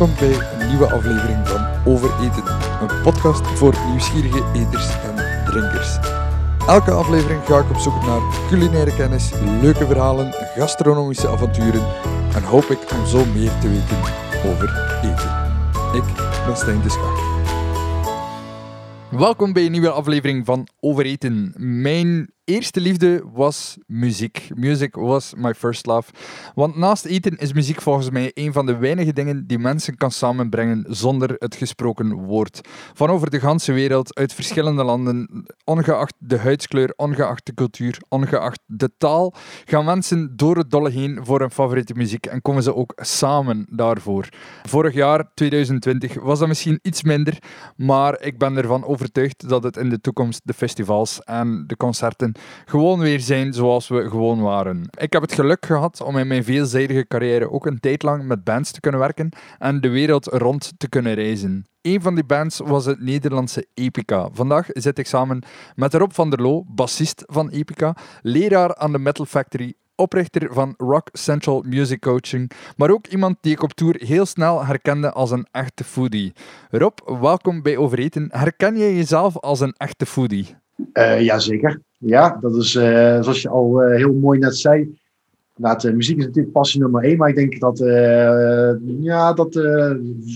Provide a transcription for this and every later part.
Welkom bij een nieuwe aflevering van Over Eten, een podcast voor nieuwsgierige eters en drinkers. Elke aflevering ga ik op zoek naar culinaire kennis, leuke verhalen, gastronomische avonturen en hoop ik om zo meer te weten over eten. Ik ben Stijn de Schacht. Welkom bij een nieuwe aflevering van Over Eten. Mijn eerste liefde was muziek. Music was my first love. Want naast eten is muziek volgens mij een van de weinige dingen die mensen kan samenbrengen zonder het gesproken woord. Van over de ganse wereld, uit verschillende landen, ongeacht de huidskleur, ongeacht de cultuur, ongeacht de taal, gaan mensen door het dolle heen voor hun favoriete muziek en komen ze ook samen daarvoor. Vorig jaar, 2020, was dat misschien iets minder, maar ik ben ervan overtuigd dat het in de toekomst de festivals en de concerten gewoon weer zijn zoals we gewoon waren. Ik heb het geluk gehad om in mijn veelzijdige carrière ook een tijd lang met bands te kunnen werken en de wereld rond te kunnen reizen. Een van die bands was het Nederlandse Epica. Vandaag zit ik samen met Rob van der Loo, bassist van Epica, leraar aan de Metal Factory, oprichter van Rock Central Music Coaching, maar ook iemand die ik op tour heel snel herkende als een echte foodie. Rob, welkom bij Overeten. Herken jij jezelf als een echte foodie? Uh, Jazeker. Ja, dat is uh, zoals je al uh, heel mooi net zei. Inderdaad, muziek is natuurlijk passie nummer één, maar ik denk dat, ja, dat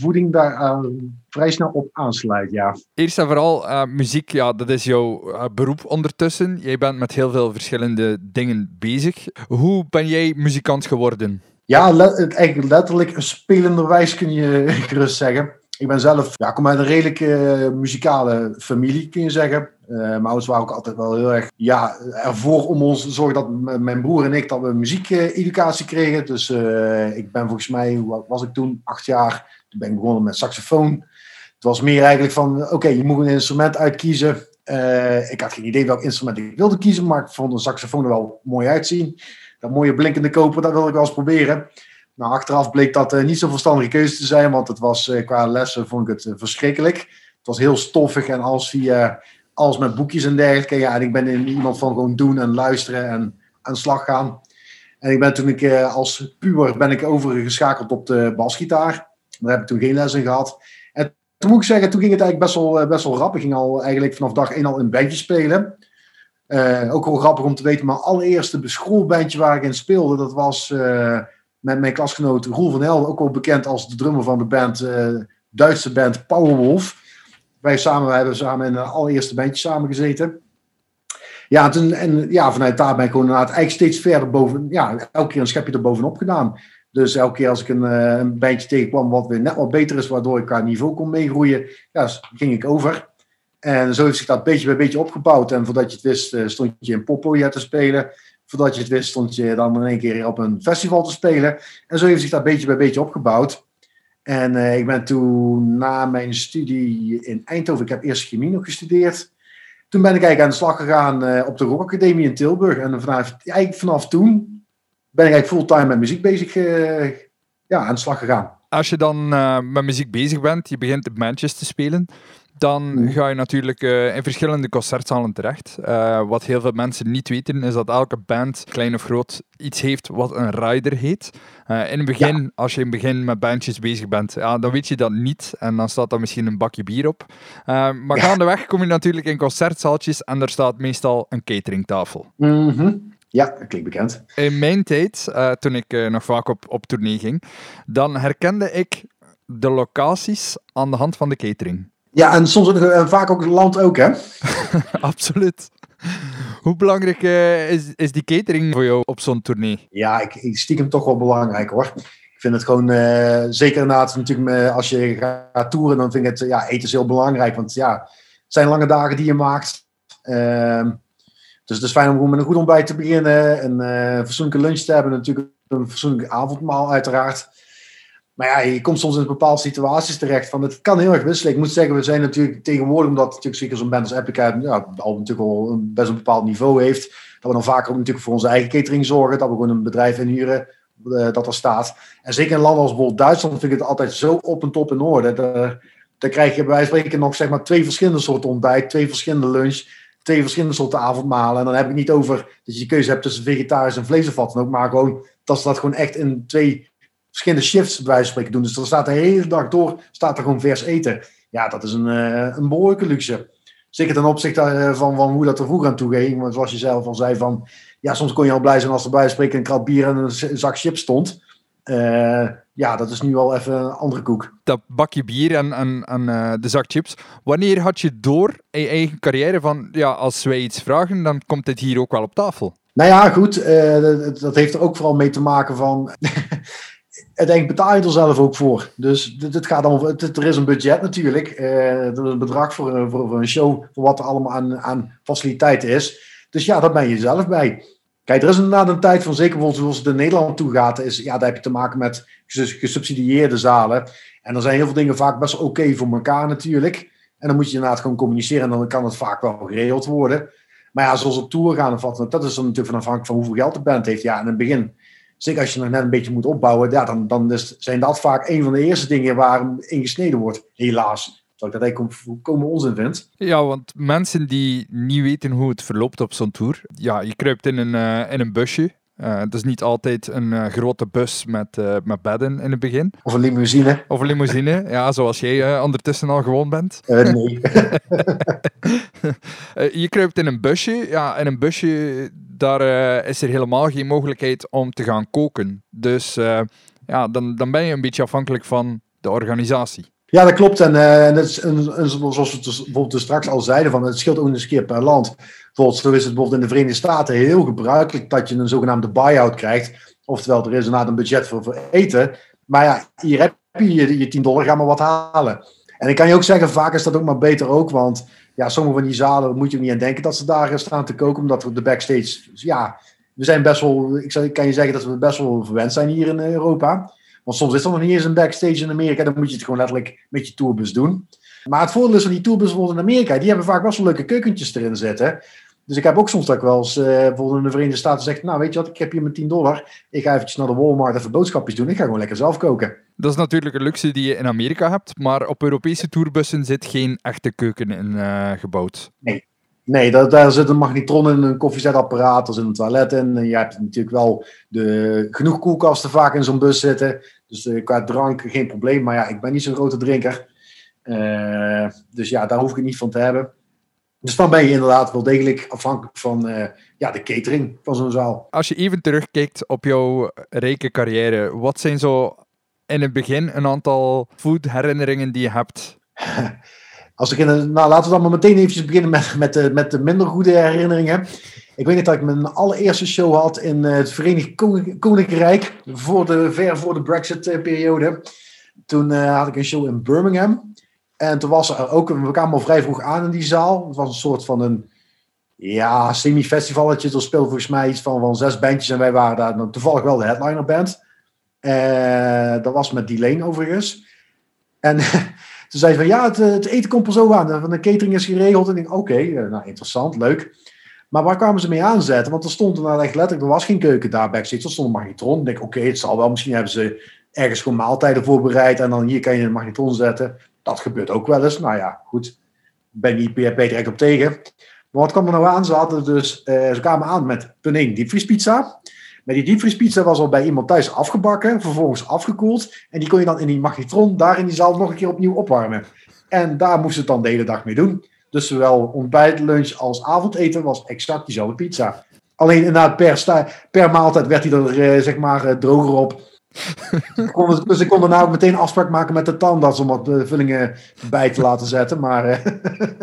voeding daar vrij snel op aansluit. Ja. Eerst en vooral, muziek, ja, dat is jouw beroep ondertussen. Jij bent met heel veel verschillende dingen bezig. Hoe ben jij muzikant geworden? Ja, let, eigenlijk letterlijk spelenderwijs kun je gerust zeggen. Ik ben zelf, ja, kom uit een redelijke muzikale familie, kun je zeggen. Uh, mijn ouders waren ook altijd wel heel erg ja, ervoor om ons te zorgen dat mijn broer en ik dat we muziekeducatie kregen. Dus uh, ik ben volgens mij, hoe was ik toen? Acht jaar. Toen ben ik begonnen met saxofoon. Het was meer eigenlijk van, oké, je moet een instrument uitkiezen. Ik had geen idee welk instrument ik wilde kiezen, maar ik vond een saxofoon er wel mooi uitzien. Dat mooie blinkende koper, dat wilde ik wel eens proberen. Nou, achteraf bleek dat niet zo'n verstandige keuze te zijn, want het was qua lessen vond ik het verschrikkelijk. Het was heel stoffig en als via als met boekjes en dergelijke. Ja, en ik ben iemand van gewoon doen en luisteren en aan slag gaan. En ik ben toen ik eh, als puber ben ik overgeschakeld op de basgitaar. Daar heb ik toen geen les in gehad. En toen moet ik zeggen, toen ging het eigenlijk best wel, eh, best wel rap. Ik ging al eigenlijk vanaf dag één al in bandje spelen. Uh, ook wel grappig om te weten, mijn allereerste schoolbandje waar ik in speelde, dat was met mijn klasgenoot Roel van Helden, ook wel bekend als de drummer van de band, uh, Duitse band Powerwolf. Wij samen, wij hebben samen in een allereerste bandje samen gezeten. Ja, toen, en ja, vanuit daar ben ik gewoon eigenlijk steeds verder boven, ja, elke keer een schepje er bovenop gedaan. Dus elke keer als ik een, eh, een bandje tegenkwam wat weer net wat beter is, waardoor ik qua niveau kon meegroeien, ja, ging ik over. En zo heeft zich dat beetje bij beetje opgebouwd. En voordat je het wist, eh, stond je in poppodia te spelen. Voordat je het wist, stond je dan in één keer op een festival te spelen. En zo heeft zich dat beetje bij beetje opgebouwd. En uh, ik ben toen na mijn studie in Eindhoven, ik heb eerst chemie nog gestudeerd. Toen ben ik eigenlijk aan de slag gegaan uh, op de Rock Academie in Tilburg. En vanaf, eigenlijk vanaf toen ben ik eigenlijk fulltime met muziek bezig uh, ja, aan de slag gegaan. Als je dan met muziek bezig bent, je begint de bandjes te spelen dan mhm. ga je natuurlijk uh, in verschillende concertzalen terecht. Uh, wat heel veel mensen niet weten, is dat elke band, klein of groot, iets heeft wat een rider heet. Uh, in het begin, als je in het begin met bandjes bezig bent, ja, dan weet je dat niet. En dan staat er misschien een bakje bier op. maar gaandeweg kom je natuurlijk in concertzaaltjes en daar staat meestal een cateringtafel. Mm Ja, dat klinkt bekend. In mijn tijd, toen ik nog vaak op, op tournee ging, dan herkende ik de locaties aan de hand van de catering. Ja, en soms en eh, vaak ook het land ook, hè? Absoluut. Hoe belangrijk uh, is, is die catering voor jou op zo'n tournee? Ja, ik, ik stiekem toch wel belangrijk hoor. Ik vind het gewoon, uh, zeker inderdaad, natuurlijk als je gaat toeren, dan vind ik het, ja, eten is heel belangrijk. Want ja, het zijn lange dagen die je maakt. Uh, dus het is fijn om met een goed ontbijt te beginnen, een uh, fatsoenlijke lunch te hebben, natuurlijk een fatsoenlijke avondmaal uiteraard. Maar ja, je komt soms in bepaalde situaties terecht. Van, het kan heel erg wisselen. Ik moet zeggen, we zijn natuurlijk tegenwoordig, omdat natuurlijk zeker zo'n band als Epica ja, al natuurlijk al een, best een bepaald niveau heeft, dat we dan vaker ook natuurlijk voor onze eigen catering zorgen. Dat we gewoon een bedrijf inhuren uh, dat er staat. En zeker in landen als bijvoorbeeld Duitsland vind ik het altijd zo op en top in orde. Dan krijg je bij wijze van spreken nog zeg maar twee verschillende soorten ontbijt, twee verschillende lunch, twee verschillende soorten avondmalen. En dan heb ik niet over dat je de keuze hebt tussen vegetarisch en vlees of wat dan ook, maar gewoon dat ze dat gewoon echt in twee verschillende shifts bij wijze van spreken doen. Dus er staat de hele dag door, staat er gewoon vers eten. Ja, dat is een, uh, een behoorlijke luxe. Zeker ten opzichte uh, van, van hoe dat er vroeger aan toe ging. Want zoals je zelf al zei, van, ja, soms kon je al blij zijn als er bij spreken een krat bier en een zak chips stond. Uh, ja, dat is nu al even een andere koek. Dat bakje bier en, en, en uh, de zak chips. Wanneer had je door in je eigen carrière van, ja, als wij iets vragen, dan komt dit hier ook wel op tafel? Nou ja, goed. Uh, dat, dat, heeft er ook vooral mee te maken van... uiteindelijk betaal je er zelf ook voor. Dus dit, gaat allemaal, er is een budget natuurlijk. er is een bedrag voor, voor, voor, een show, voor wat er allemaal aan, aan faciliteiten is. Dus ja, daar ben je zelf bij. Kijk, er is inderdaad een tijd van, zeker zoals het in Nederland toe gaat, is, ja, daar heb je te maken met gesubsidieerde zalen. En er zijn heel veel dingen vaak best oké voor elkaar natuurlijk. En dan moet je inderdaad gewoon communiceren en dan kan het vaak wel geregeld worden. Maar ja, zoals op tour gaan of wat, dat is dan natuurlijk van afhankelijk van hoeveel geld de band heeft. Ja, in het begin, zeker als je nog net een beetje moet opbouwen, ja, dan, dan is, zijn dat vaak een van de eerste dingen waar ingesneden wordt, helaas. Terwijl ik dat eigenlijk volkomen onzin vind. Ja, want mensen die niet weten hoe het verloopt op zo'n tour, ja, je kruipt in een, uh, in een busje. Uh, het is niet altijd een uh, grote bus met, uh, met bedden in het begin. Of een limousine. Of een limousine, ja, zoals jij ondertussen al gewoon bent. nee. je kruipt in een busje. Ja, in een busje, daar is er helemaal geen mogelijkheid om te gaan koken. Dus ja, dan, dan ben je een beetje afhankelijk van de organisatie. Ja, dat klopt. En, uh, en, is, en, zoals we dus bijvoorbeeld dus straks al zeiden, van, het scheelt ook eens een keer per land. Bijvoorbeeld, zo is het bijvoorbeeld in de Verenigde Staten heel gebruikelijk dat je een zogenaamde buy-out krijgt. Oftewel, er is inderdaad een budget voor, voor eten. Maar ja, hier heb je je, je 10 dollar, ga maar wat halen. En ik kan je ook zeggen, vaak is dat ook maar beter ook. Want ja, sommige van die zalen moet je niet aan denken dat ze daar staan te koken. Omdat we de backstage, ja, we zijn best wel, ik kan je zeggen dat we best wel verwend zijn hier in Europa. Want soms is er nog niet eens een backstage in Amerika. Dan moet je het gewoon letterlijk met je tourbus doen. Maar het voordeel is van die tourbus bijvoorbeeld in Amerika. Die hebben vaak wel leuke keukentjes erin zitten. Dus ik heb ook soms dat ik wel eens uh, bijvoorbeeld in de Verenigde Staten zegt... Nou, weet je wat, ik heb hier mijn 10 dollar. Ik ga eventjes naar de Walmart even boodschapjes doen. Ik ga gewoon lekker zelf koken. Dat is natuurlijk een luxe die je in Amerika hebt. Maar op Europese tourbussen zit geen echte keuken in uh, gebouwd. Nee, Nee, daar, daar zit een magnetron in, een koffiezetapparaat, er zit een toilet in. En je hebt natuurlijk wel de, genoeg koelkasten vaak in zo'n bus zitten. Dus uh, qua drank geen probleem. Maar ja, ik ben niet zo'n grote drinker. Uh, dus ja, daar hoef ik het niet van te hebben. Dus dan ben je inderdaad wel degelijk afhankelijk van uh, ja, de catering van zo'n zaal. Als je even terugkijkt op jouw rijke carrière, wat zijn zo in het begin een aantal food herinneringen die je hebt? Als ik in nou, laten we dan maar meteen eventjes beginnen met, met, de, met de minder goede herinneringen. Ik weet niet dat ik mijn allereerste show had in eh, het Verenigd Koninkrijk, voor de, ver voor de Brexit-periode. Toen uh, had ik een show in Birmingham. En toen was er ook, we kwamen al vrij vroeg aan in die zaal. Het was een soort van een ja, semi-festivalletje. Er speelde volgens mij iets van, van zes bandjes en wij waren daar nou, toevallig wel de headliner band. Uh, dat was met Delane overigens. En Toen zei ze van ja, het, eten komt er zo aan. De catering is geregeld. En ik denk, oké, eh, nou interessant, leuk. Maar waar kwamen ze mee aanzetten? Want er stond nou echt letterlijk, er was geen keuken daar backstage. Er stond een magnetron. Ik denk, oké, het zal wel. Misschien hebben ze ergens gewoon maaltijden voorbereid. En dan hier kan je een magnetron zetten. Dat gebeurt ook wel eens. Nou ja, goed. Ben niet per direct op tegen. Maar wat kwam er nou aan? Ze hadden dus, uh, ze kwamen aan met pudding diepvriespizza. Maar die diepvriespizza was al bij iemand thuis afgebakken, vervolgens afgekoeld. En die kon je dan in die magnetron daar in die zaal nog een keer opnieuw opwarmen. En daar moest het dan de hele dag mee doen. Dus zowel ontbijt, lunch als avondeten was exact diezelfde pizza. Alleen inderdaad per, per maaltijd werd hij er uh, zeg maar uh, droger op. dus ik kon daarna nou meteen afspraak maken met de tandarts om wat uh, vullingen bij te laten zetten. Maar,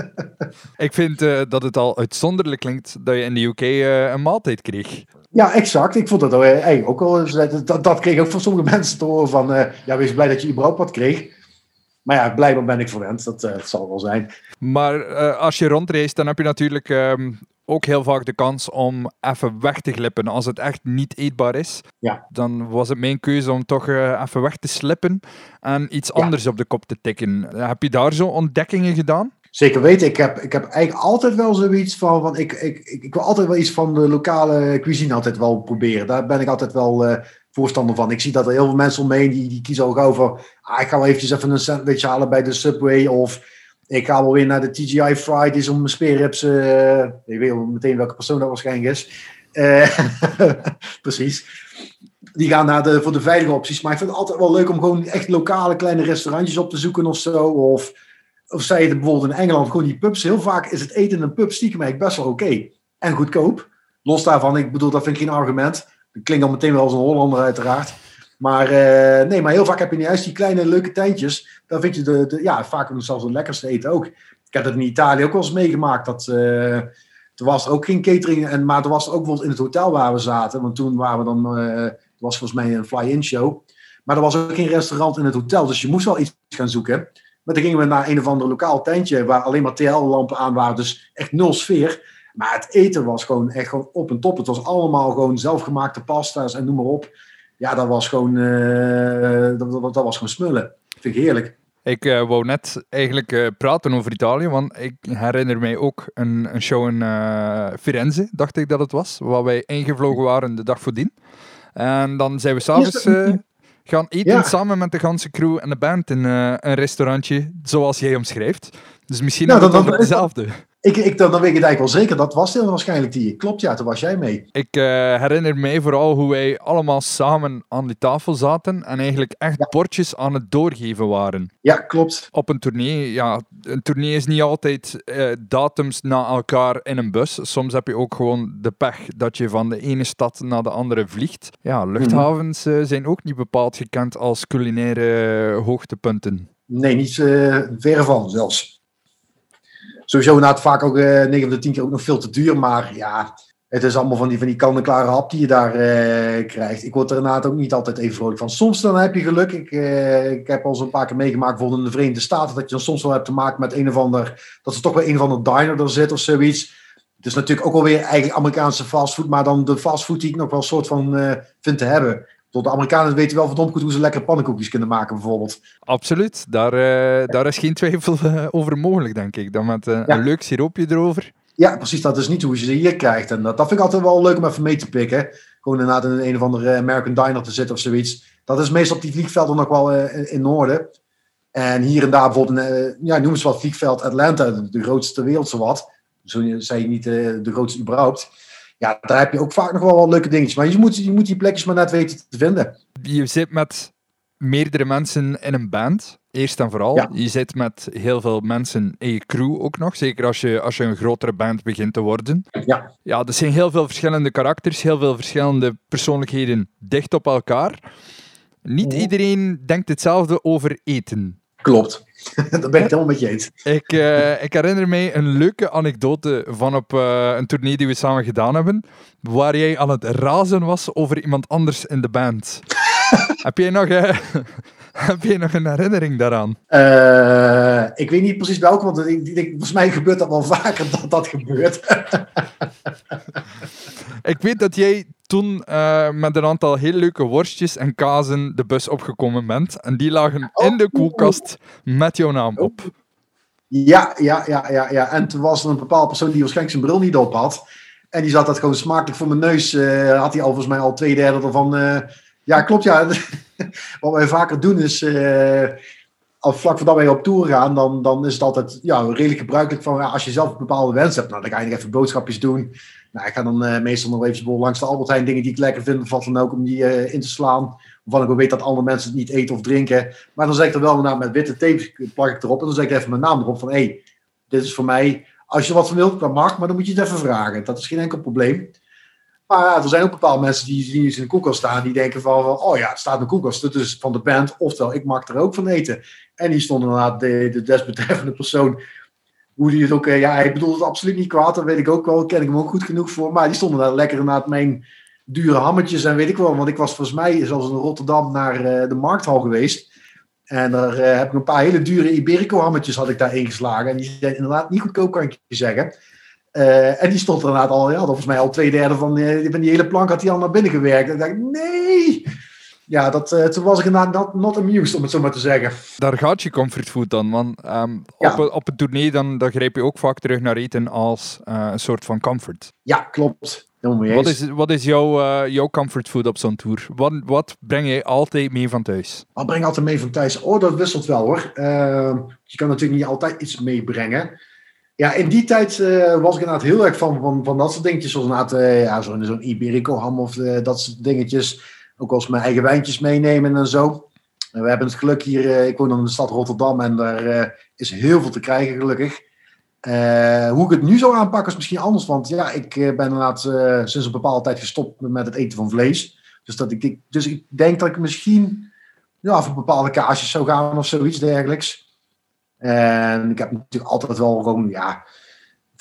ik vind dat het al uitzonderlijk klinkt dat je in de UK een maaltijd kreeg. Ja, exact. Ik vond dat hey, ook al. Dat, dat kreeg ook van sommige mensen te horen van. Uh, ja, wees blij dat je überhaupt wat kreeg. Maar ja, blijkbaar ben ik verwend. Dat, uh, dat zal wel zijn. Maar uh, als je rondreist, dan heb je natuurlijk um, ook heel vaak de kans om even weg te glippen. Als het echt niet eetbaar is, ja. dan was het mijn keuze om toch even weg te slippen en iets anders op de kop te tikken. Heb je daar zo ontdekkingen gedaan? Zeker weten. Ik heb, ik heb eigenlijk altijd wel zoiets van. van ik, ik, ik, wil altijd wel iets van de lokale cuisine altijd wel proberen. Daar ben ik altijd wel uh, voorstander van. Ik zie dat er heel veel mensen omheen die, die kiezen al gauw. Ah, ik ga wel eventjes even een sandwich halen bij de Subway. Of ik ga wel weer naar de TGI Fridays om mijn speerrips. Uh, ik weet meteen welke persoon dat waarschijnlijk is. Uh, precies. die gaan naar de, voor de veilige opties. Maar ik vind het altijd wel leuk om gewoon echt lokale kleine restaurantjes op te zoeken of zo. Of, of zei je bijvoorbeeld in Engeland, gewoon die pubs. Heel vaak is het eten in een pub stiekem eigenlijk best wel oké. En goedkoop. Los daarvan, ik bedoel, dat vind ik geen argument. Dat klinkt al meteen wel als een Hollander uiteraard. Maar uh, nee, maar heel vaak heb je juist die kleine leuke tentjes. Dan vind je de, de ja, vaak zelfs het lekkerste eten ook. Ik heb het in Italië ook wel eens meegemaakt. Dat, uh, er was er ook geen catering. En, maar er was ook bijvoorbeeld in het hotel waar we zaten. Want toen waren we dan, uh, was volgens mij een fly-in show. Maar er was ook geen restaurant in het hotel. Dus je moest wel iets gaan zoeken. Maar dan gingen we naar een of ander lokaal tentje. Waar alleen maar TL-lampen aan waren. Dus echt nul sfeer. Maar het eten was gewoon echt op en top. Het was allemaal gewoon zelfgemaakte pasta's en noem maar op. Ja, dat was gewoon, uh, dat, dat, dat, was gewoon smullen. Vind ik heerlijk. Ik uh, wou net eigenlijk uh, praten over Italië, want ik herinner mij ook een, een show in Firenze, dacht ik dat het was, waar wij ingevlogen waren de dag voordien. En dan zijn we s'avonds gaan eten ja. samen met de ganse crew en de band in een restaurantje, zoals jij omschrijft. Dus misschien nou, dat, dat, hetzelfde. Ik, ik, dan, dan weet ik het eigenlijk wel zeker. Dat was heel waarschijnlijk die. Klopt, ja, toen was jij mee. Ik uh, herinner mij vooral hoe wij allemaal samen aan die tafel zaten en eigenlijk echt ja. bordjes aan het doorgeven waren. Ja, klopt. Op een tournee, ja, een tournee is niet altijd uh, datums na elkaar in een bus. Soms heb je ook gewoon de pech dat je van de ene stad naar de andere vliegt. Ja, luchthavens uh, zijn ook niet bepaald gekend als culinaire hoogtepunten. Nee, niet verre van zelfs sowieso na het vaak ook uh, 9 van de 10 keer ook nog veel te duur. Maar ja, het is allemaal van die, van die kant-en-klare hap die je daar uh, krijgt. Ik word er inderdaad ook niet altijd even vrolijk van. Soms dan heb je geluk. Ik, uh, ik heb al zo'n paar keer meegemaakt, bijvoorbeeld in de Verenigde Staten, dat je dan soms wel hebt te maken met een of ander, dat er toch wel een of ander diner er zit of zoiets. Het is natuurlijk ook alweer eigenlijk Amerikaanse fastfood, maar dan de fastfood die ik nog wel een soort van uh, vind te hebben. Tot de Amerikanen weten wel verdomd goed hoe ze lekker pannenkoekjes kunnen maken, bijvoorbeeld. Absoluut, daar, uh, daar is geen twijfel uh, over mogelijk, denk ik. Dan met uh, ja. een leuk siroopje erover. Ja, precies. Dat is niet hoe je ze hier krijgt. En dat, dat vind ik altijd wel leuk om even mee te pikken. Gewoon inderdaad in een of andere American Diner te zitten of zoiets. Dat is meestal op die vliegvelden nog wel in orde. En hier en daar bijvoorbeeld, een, ja, noem eens wat vliegveld Atlanta, de, grootste ter wereld, zowat. Zo zei je niet de grootste überhaupt ja, daar heb je ook vaak nog wel wat leuke dingetjes. Maar je moet, je moet die plekjes maar net weten te vinden. Je zit met meerdere mensen in een band. Eerst en vooral. Ja. Je zit met heel veel mensen in je crew ook nog. Zeker als je, als je een grotere band begint te worden. Ja. Ja, er zijn heel veel verschillende karakters, heel veel verschillende persoonlijkheden dicht op elkaar. Niet iedereen denkt hetzelfde over eten. Klopt. dat ben ik helemaal met je eens. Ik, uh, ik herinner mij een leuke anekdote van op uh, een tournee die we samen gedaan hebben, waar jij aan het razen was over iemand anders in de band. heb, jij nog, uh, heb jij nog een herinnering daaraan? ik weet niet precies welke, want ik, ik, volgens mij gebeurt dat wel vaker dat dat gebeurt. Ik weet dat jij toen uh, met een aantal heel leuke worstjes en kazen de bus opgekomen bent. En die lagen in de koelkast met jouw naam op. Ja, ja, ja, ja, ja. En toen was er een bepaalde persoon die waarschijnlijk zijn bril niet op had. En die zat dat gewoon smakelijk voor mijn neus. Uh, had hij al volgens mij al twee derde ervan. Uh, ja, klopt ja. Wat wij vaker doen is al vlak voordat wij op tour gaan, dan, dan is het altijd ja, redelijk gebruikelijk van ja, als je zelf een bepaalde wens hebt, nou, dan ga je nog even boodschapjes doen. Nou, ik ga dan uh, meestal nog even langs de Albert Heijn dingen die ik lekker vind, of wat dan ook, om die uh, in te slaan. Waarvan ik ook weet dat andere mensen het niet eten of drinken. Maar dan zeg ik er wel inderdaad met witte tape, plak ik erop. En dan zeg ik even mijn naam erop van, hé, hey, dit is voor mij. Als je wat van wilt, dat mag, maar dan moet je het even vragen. Dat is geen enkel probleem. Maar er zijn ook bepaalde mensen die zien iets in de koelkast staan. Die denken van, oh ja, het staat in de koelkast. Dat is van de band. Oftewel, ik mag er ook van eten. En die stonden inderdaad, de, de desbetreffende persoon hoe die het ook, ja, hij bedoelt het absoluut niet kwaad, dat weet ik ook wel, ken ik hem ook goed genoeg voor. Maar die stonden daar lekker inderdaad mijn dure hammetjes en weet ik wel. Want ik was volgens mij zelfs in Rotterdam naar uh, de markthal geweest. En daar uh, heb ik een paar hele dure Iberico hammetjes had ik daar ingeslagen. En die zijn inderdaad niet goedkoop, kan ik je zeggen. En die stond er inderdaad al, ja, volgens mij al twee derde van, van die hele plank had hij al naar binnen gewerkt. En ik dacht, nee! Ja, dat, uh, toen was ik inderdaad not, not amused, om het zo maar te zeggen. Daar gaat je comfortfood dan, want um, ja. op, op het tournee dan, dan grijp je ook vaak terug naar eten als uh, een soort van comfort. Ja, klopt. Wat is, wat is jouw, uh, jouw comfortfood op zo'n tour? Wat, wat breng jij altijd mee van thuis? Wat breng ik altijd mee van thuis? Oh, dat wisselt wel hoor. Ehm, je kan natuurlijk niet altijd iets meebrengen. Ja, in die tijd was ik inderdaad heel erg van, van, van dat soort dingetjes. Zoals inderdaad ja, zo'n zo Iberico ham of dat soort dingetjes. Ook eens mijn eigen wijntjes meenemen en zo. En we hebben het geluk hier, ik woon in de stad Rotterdam en daar is heel veel te krijgen gelukkig. hoe ik het nu zou aanpakken is misschien anders, want ja, ik ben inderdaad sinds een bepaalde tijd gestopt met het eten van vlees. Dus, dat ik, dus ik denk dat ik misschien ja, voor bepaalde kaasjes zou gaan of zoiets dergelijks. En ik heb natuurlijk altijd wel gewoon, ja,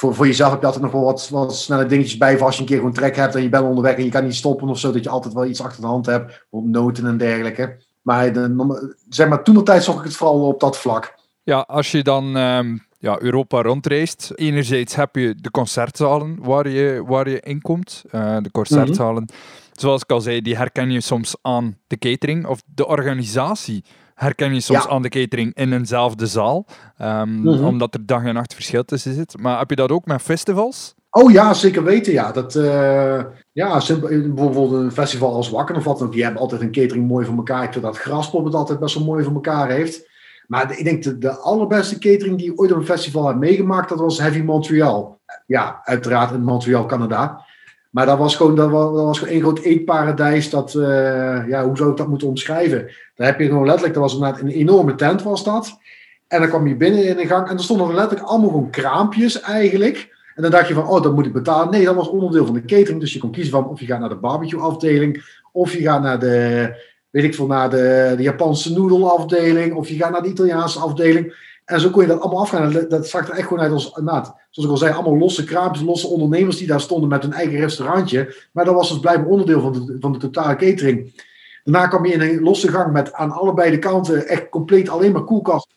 voor, voor jezelf heb je altijd nog wel wat, wat snelle dingetjes bij. Voor als je een keer gewoon trek hebt en je bent onderweg en je kan niet stoppen of zo, dat je altijd wel iets achter de hand hebt. Op noten en dergelijke. Maar de, zeg maar, toen de tijd zag ik het vooral op dat vlak. Ja, als je dan ehm, ja, Europa rondreist, enerzijds heb je de concertzalen waar je, waar je in komt. Uh, de concertzalen. Mhm zoals ik al zei, die herken je soms aan de catering of de organisatie herken je soms aan de catering in eenzelfde zaal, um, omdat er dag en nacht verschil tussen zit. Maar heb je dat ook met festivals? Oh ja, zeker weten. Ja, dat, uh, ja bijvoorbeeld een festival als Wakker of wat dan ook, die hebben altijd een catering mooi voor elkaar. Ik vind dat Graspop het altijd best wel mooi voor elkaar heeft. Maar ik denk de, de allerbeste catering die ik ooit op een festival heb meegemaakt, dat was Heavy Montreal. Ja, uiteraard in Montreal, Canada. Maar dat was gewoon, dat was, dat één groot eetparadijs. Dat, uh, ja, hoe zou ik dat moeten omschrijven? Daar heb je gewoon letterlijk, dat was inderdaad een enorme tent was dat. En dan kwam je binnen in de gang en er stonden letterlijk allemaal gewoon kraampjes eigenlijk. En dan dacht je van, oh, dat moet ik betalen. Nee, dat was onderdeel van de catering. Dus je kon kiezen van of je gaat naar de barbecue afdeling, of je gaat naar de, weet ik veel, naar de, de Japanse noedelafdeling, of je gaat naar de Italiaanse afdeling. En zo kon je dat allemaal afgaan. Dat, zag er echt gewoon uit als, nou, zoals ik al zei, allemaal losse kraampjes, losse ondernemers die daar stonden met hun eigen restaurantje. Maar dat was dus blijkbaar onderdeel van de, van de totale catering. Daarna kwam je in een losse gang met aan allebei de kanten echt compleet alleen maar koelkasten.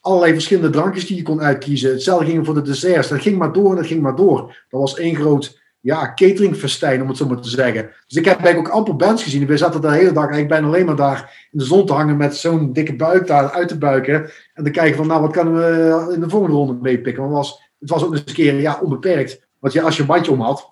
Allerlei verschillende drankjes die je kon uitkiezen. Hetzelfde ging voor de desserts. Dat ging maar door en dat ging maar door. Dat was één groot ja, cateringfestijn, om het zo maar te zeggen. Dus ik heb eigenlijk ook amper bands gezien. We zaten de hele dag, ik ben alleen maar daar in de zon te hangen met zo'n dikke buik daar uit te buiken. En te kijken van, nou, wat kunnen we in de volgende ronde meepikken? Want het was, het was ook eens een keer ja, onbeperkt. Want je, als je een bandje om had,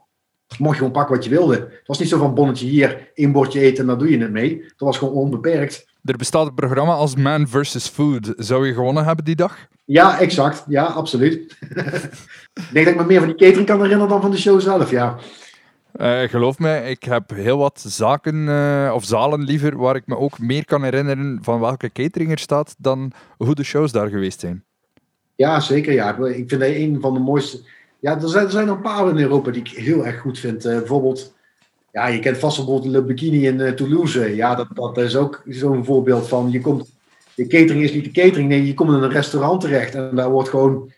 mocht je gewoon pakken wat je wilde. Het was niet zo van bonnetje hier, één bordje eten en dan doe je het mee. Het was gewoon onbeperkt. Er bestaat een programma als Man vs. Food. Zou je gewonnen hebben die dag? Ja, exact. Ja, absoluut. ik denk dat ik me meer van die catering kan herinneren dan van de show zelf, ja. Uh, geloof me, ik heb heel wat zaken uh, of zalen liever waar ik me ook meer kan herinneren van welke catering er staat dan hoe de shows daar geweest zijn. Ja, zeker. Ja. Ik vind dat een van de mooiste. Ja, er zijn, er zijn een paar in Europa die ik heel erg goed vind. Uh, bijvoorbeeld, ja, je kent vast bijvoorbeeld Le Bikini in Toulouse. Ja, dat, dat is ook zo'n voorbeeld van. Je komt de catering is niet de catering. Nee, je komt in een restaurant terecht en daar wordt gewoon.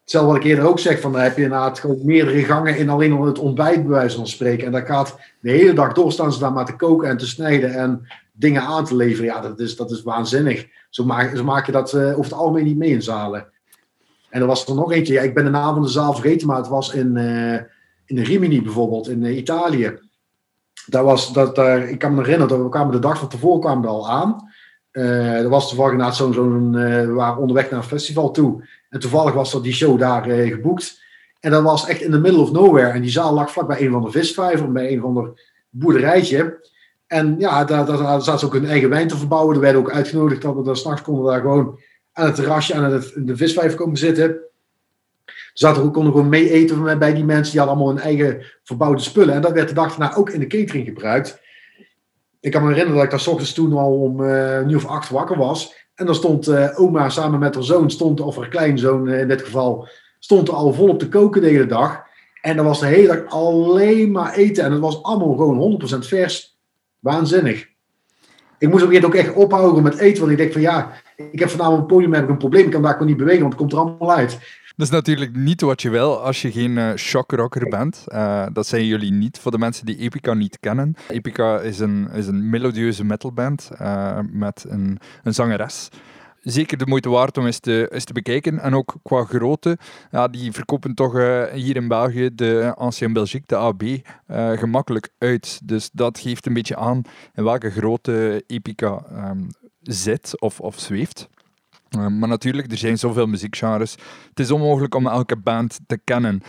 Hetzelfde wat ik eerder ook zeg, van daar heb je inderdaad gewoon meerdere gangen in alleen al het ontbijt, bij van spreken. En daar gaat de hele dag door staan ze daar maar te koken en te snijden en dingen aan te leveren. Ja, dat is, dat is waanzinnig. Zo maak, zo maak je dat uh, over het algemeen niet mee in zalen. En er was er nog eentje, ja, ik ben de naam van de zaal vergeten, maar het was in, uh, in Rimini bijvoorbeeld, in Italië. Daar was, dat, daar, ik kan me herinneren, dat we kwamen de dag van tevoren kwamen we al aan. Uh, er was toevallig zo'n, zo'n uh, we waren onderweg naar een festival toe. En toevallig was er die show daar uh, geboekt. En dat was echt in the middle of nowhere. En die zaal lag vlak bij een van de visvijver, bij een van de boerderijtje. En ja, daar, daar, zaten ze ook hun eigen wijn te verbouwen. Er werden ook uitgenodigd dat we daar s'nachts konden daar gewoon aan het terrasje aan het, de visvijver komen zitten. Zaten ook, konden gewoon mee eten bij die mensen. Die hadden allemaal hun eigen verbouwde spullen. En dat werd de dag daarna ook in de catering gebruikt ik kan me herinneren dat ik daar s ochtends toen al om uh, een uur of acht wakker was. En dan stond uh, oma samen met haar zoon, stond, of haar kleinzoon uh, in dit geval, stond er al volop te koken de hele dag. En dan was de hele dag alleen maar eten. En het was allemaal gewoon 100% vers. Waanzinnig. Ik moest op een ook echt ophouden met eten. Want ik denk van ja, ik heb vanavond het podium heb ik een probleem. Ik kan daar gewoon niet bewegen, want het komt er allemaal uit. Dat is natuurlijk niet wat je wil als je geen uh, shockrocker bent. Uh, dat zijn jullie niet, voor de mensen die Epica niet kennen. Epica is een, is een melodieuze metalband uh, met een, een zangeres zeker de moeite waard om eens te, eens te bekijken. En ook qua grootte, ja, die verkopen toch hier in België de Ancien Belgique, de AB, gemakkelijk uit. Dus dat geeft een beetje aan in welke grootte Epica um, zit of, of zweeft. Uh, maar natuurlijk, er zijn zoveel muziekgenres. Het is onmogelijk om elke band te kennen.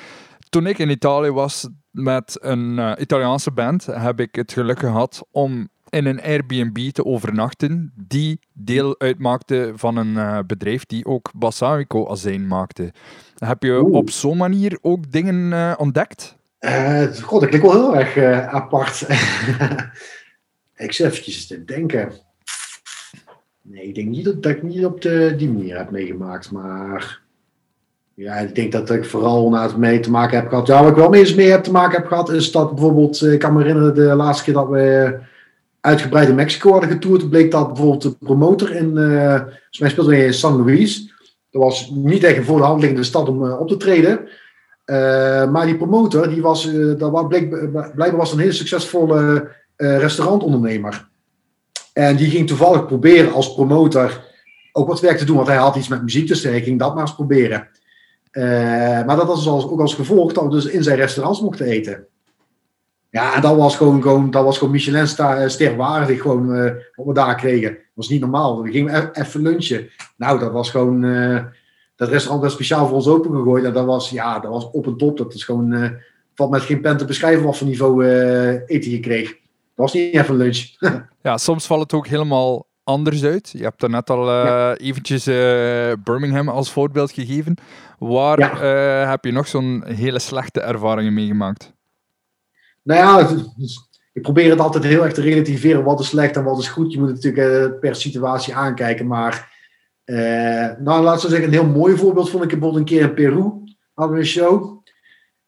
Toen ik in Italië was met een uh, Italiaanse band, heb ik het geluk gehad om in een Airbnb te overnachten die deel uitmaakte van een uh, bedrijf die ook balsamico azijn maakte. Heb je op zo'n manier ook dingen ontdekt? god, dat klinkt wel heel erg apart. Ik zit eventjes te denken. Nee, ik denk niet dat, ik niet op de, die manier heb meegemaakt. Maar ja, ik denk dat ik vooral na het mee te maken heb gehad. Ja, wat ik wel eens mee heb te maken heb gehad, is dat bijvoorbeeld, ik kan me herinneren de laatste keer dat we uitgebreid in Mexico hadden getoerd, bleek dat bijvoorbeeld de promotor in, uh, mij speelde in San Luis. Dat was niet echt een voor de stad om uh, op te treden. Maar die promotor, die was, dat bleek, blijkbaar was een hele succesvolle restaurantondernemer. En die ging toevallig proberen als promotor ook wat werk te doen, want hij had iets met muziek, dus hij ging dat maar eens proberen. maar dat was dus ook als gevolg dat we dus in zijn restaurants mochten eten. Ja, en dat was gewoon, gewoon, dat was gewoon Michelin-ster eh, waardig, gewoon, uh, wat we daar kregen. Dat was niet normaal. We gingen e-, even lunchen. Nou, dat was gewoon, dat restaurant was speciaal voor ons opengegooid. En dat was, ja, dat was op en top. Dat is gewoon, valt met geen pen te beschrijven wat voor niveau eten je kreeg. Dat was niet even lunch. ja, soms valt het ook helemaal anders uit. Je hebt net al ja. eventjes Birmingham als voorbeeld gegeven. Waar ja. heb je nog zo'n hele slechte ervaringen meegemaakt? Nou ja, ik probeer het altijd heel erg te relativeren. Wat is slecht en wat is goed. Je moet het natuurlijk uh, per situatie aankijken. Maar, uh, nou, laten we zeggen, een heel mooi voorbeeld vond ik bijvoorbeeld een keer in Peru. Hadden we een show.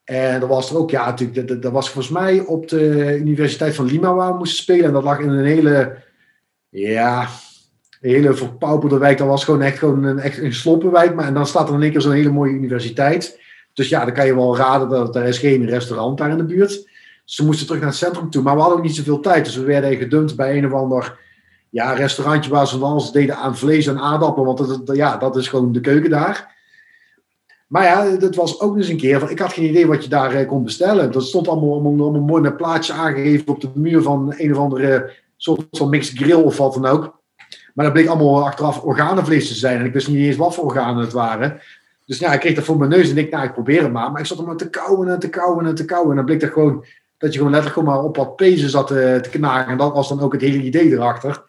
En dat was er ook, ja, natuurlijk, dat, dat was volgens mij op de Universiteit van Lima waar we moesten spelen. En dat lag in een hele, ja, hele verpauperde wijk. Dat was gewoon echt gewoon een, echt een sloppenwijk. Maar en dan staat er in één keer zo'n hele mooie universiteit. Dus ja, dan kan je wel raden dat er is geen restaurant daar in de buurt ze moesten terug naar het centrum toe. Maar we hadden ook niet zoveel tijd. Dus we werden gedumpt bij een of ander ja, restaurantje waar ze van alles deden aan vlees en aardappelen. Want dat, ja, dat is gewoon de keuken daar. Maar ja, dat was ook eens een keer van, ik had geen idee wat je daar eh, kon bestellen. Dat stond allemaal, allemaal, allemaal mooi plaatje aangegeven op de muur van een of andere soort van mixed grill of wat dan ook. Maar dat bleek allemaal achteraf organenvlees te zijn. En ik wist niet eens wat voor organen het waren. Dus ja, ik kreeg dat voor mijn neus en ik, nou, ik probeer het maar. Maar ik zat er maar te kauwen en te kauwen en te kauwen. En dan bleek dat gewoon dat je gewoon letterlijk maar op wat pezen zat te, eh, te knagen. En dat was dan ook het hele idee erachter.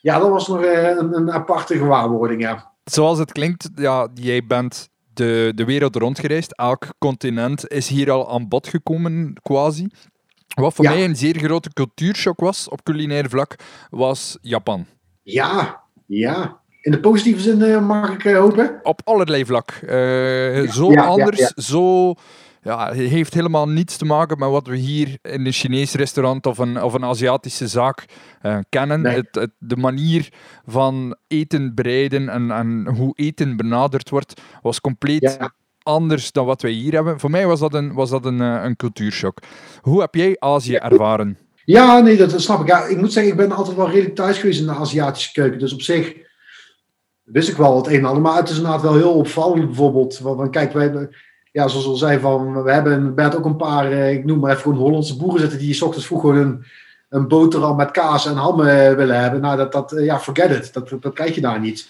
Ja, dat was nog eh, een, een aparte gewaarwording, ja. Zoals het klinkt, ja, jij bent de, de wereld rondgereisd. Elk continent is hier al aan bod gekomen, quasi. Wat voor mij een zeer grote cultuurshock was op culinair vlak, was Japan. Ja, ja. In de positieve zin uh, mag ik hopen? Op allerlei vlak. zo anders, zo ja, het heeft helemaal niets te maken met wat we hier in een Chinees restaurant of een, of een Aziatische zaak uh, kennen. Het, het, de manier van eten bereiden en, en hoe eten benaderd wordt, was compleet anders dan wat wij hier hebben. Voor mij was dat een, was dat een, uh, een cultuurshock. Hoe heb jij Azië ervaren? Ja, nee, dat, snap ik. Ja, ik moet zeggen, ik ben altijd wel redelijk thuis geweest in de Aziatische keuken. Dus op zich wist ik wel het een en ander. Maar het is inderdaad wel heel opvallend bijvoorbeeld. Want, kijk, wij ja, zoals al zei, van, we hebben bij ook een paar, eh, ik noem maar even gewoon Hollandse boeren zitten die s ochtends vroeg gewoon een, een boterham met kaas en ham willen hebben. Nou, dat, dat, eh, ja, forget it. Dat, dat krijg je daar niet.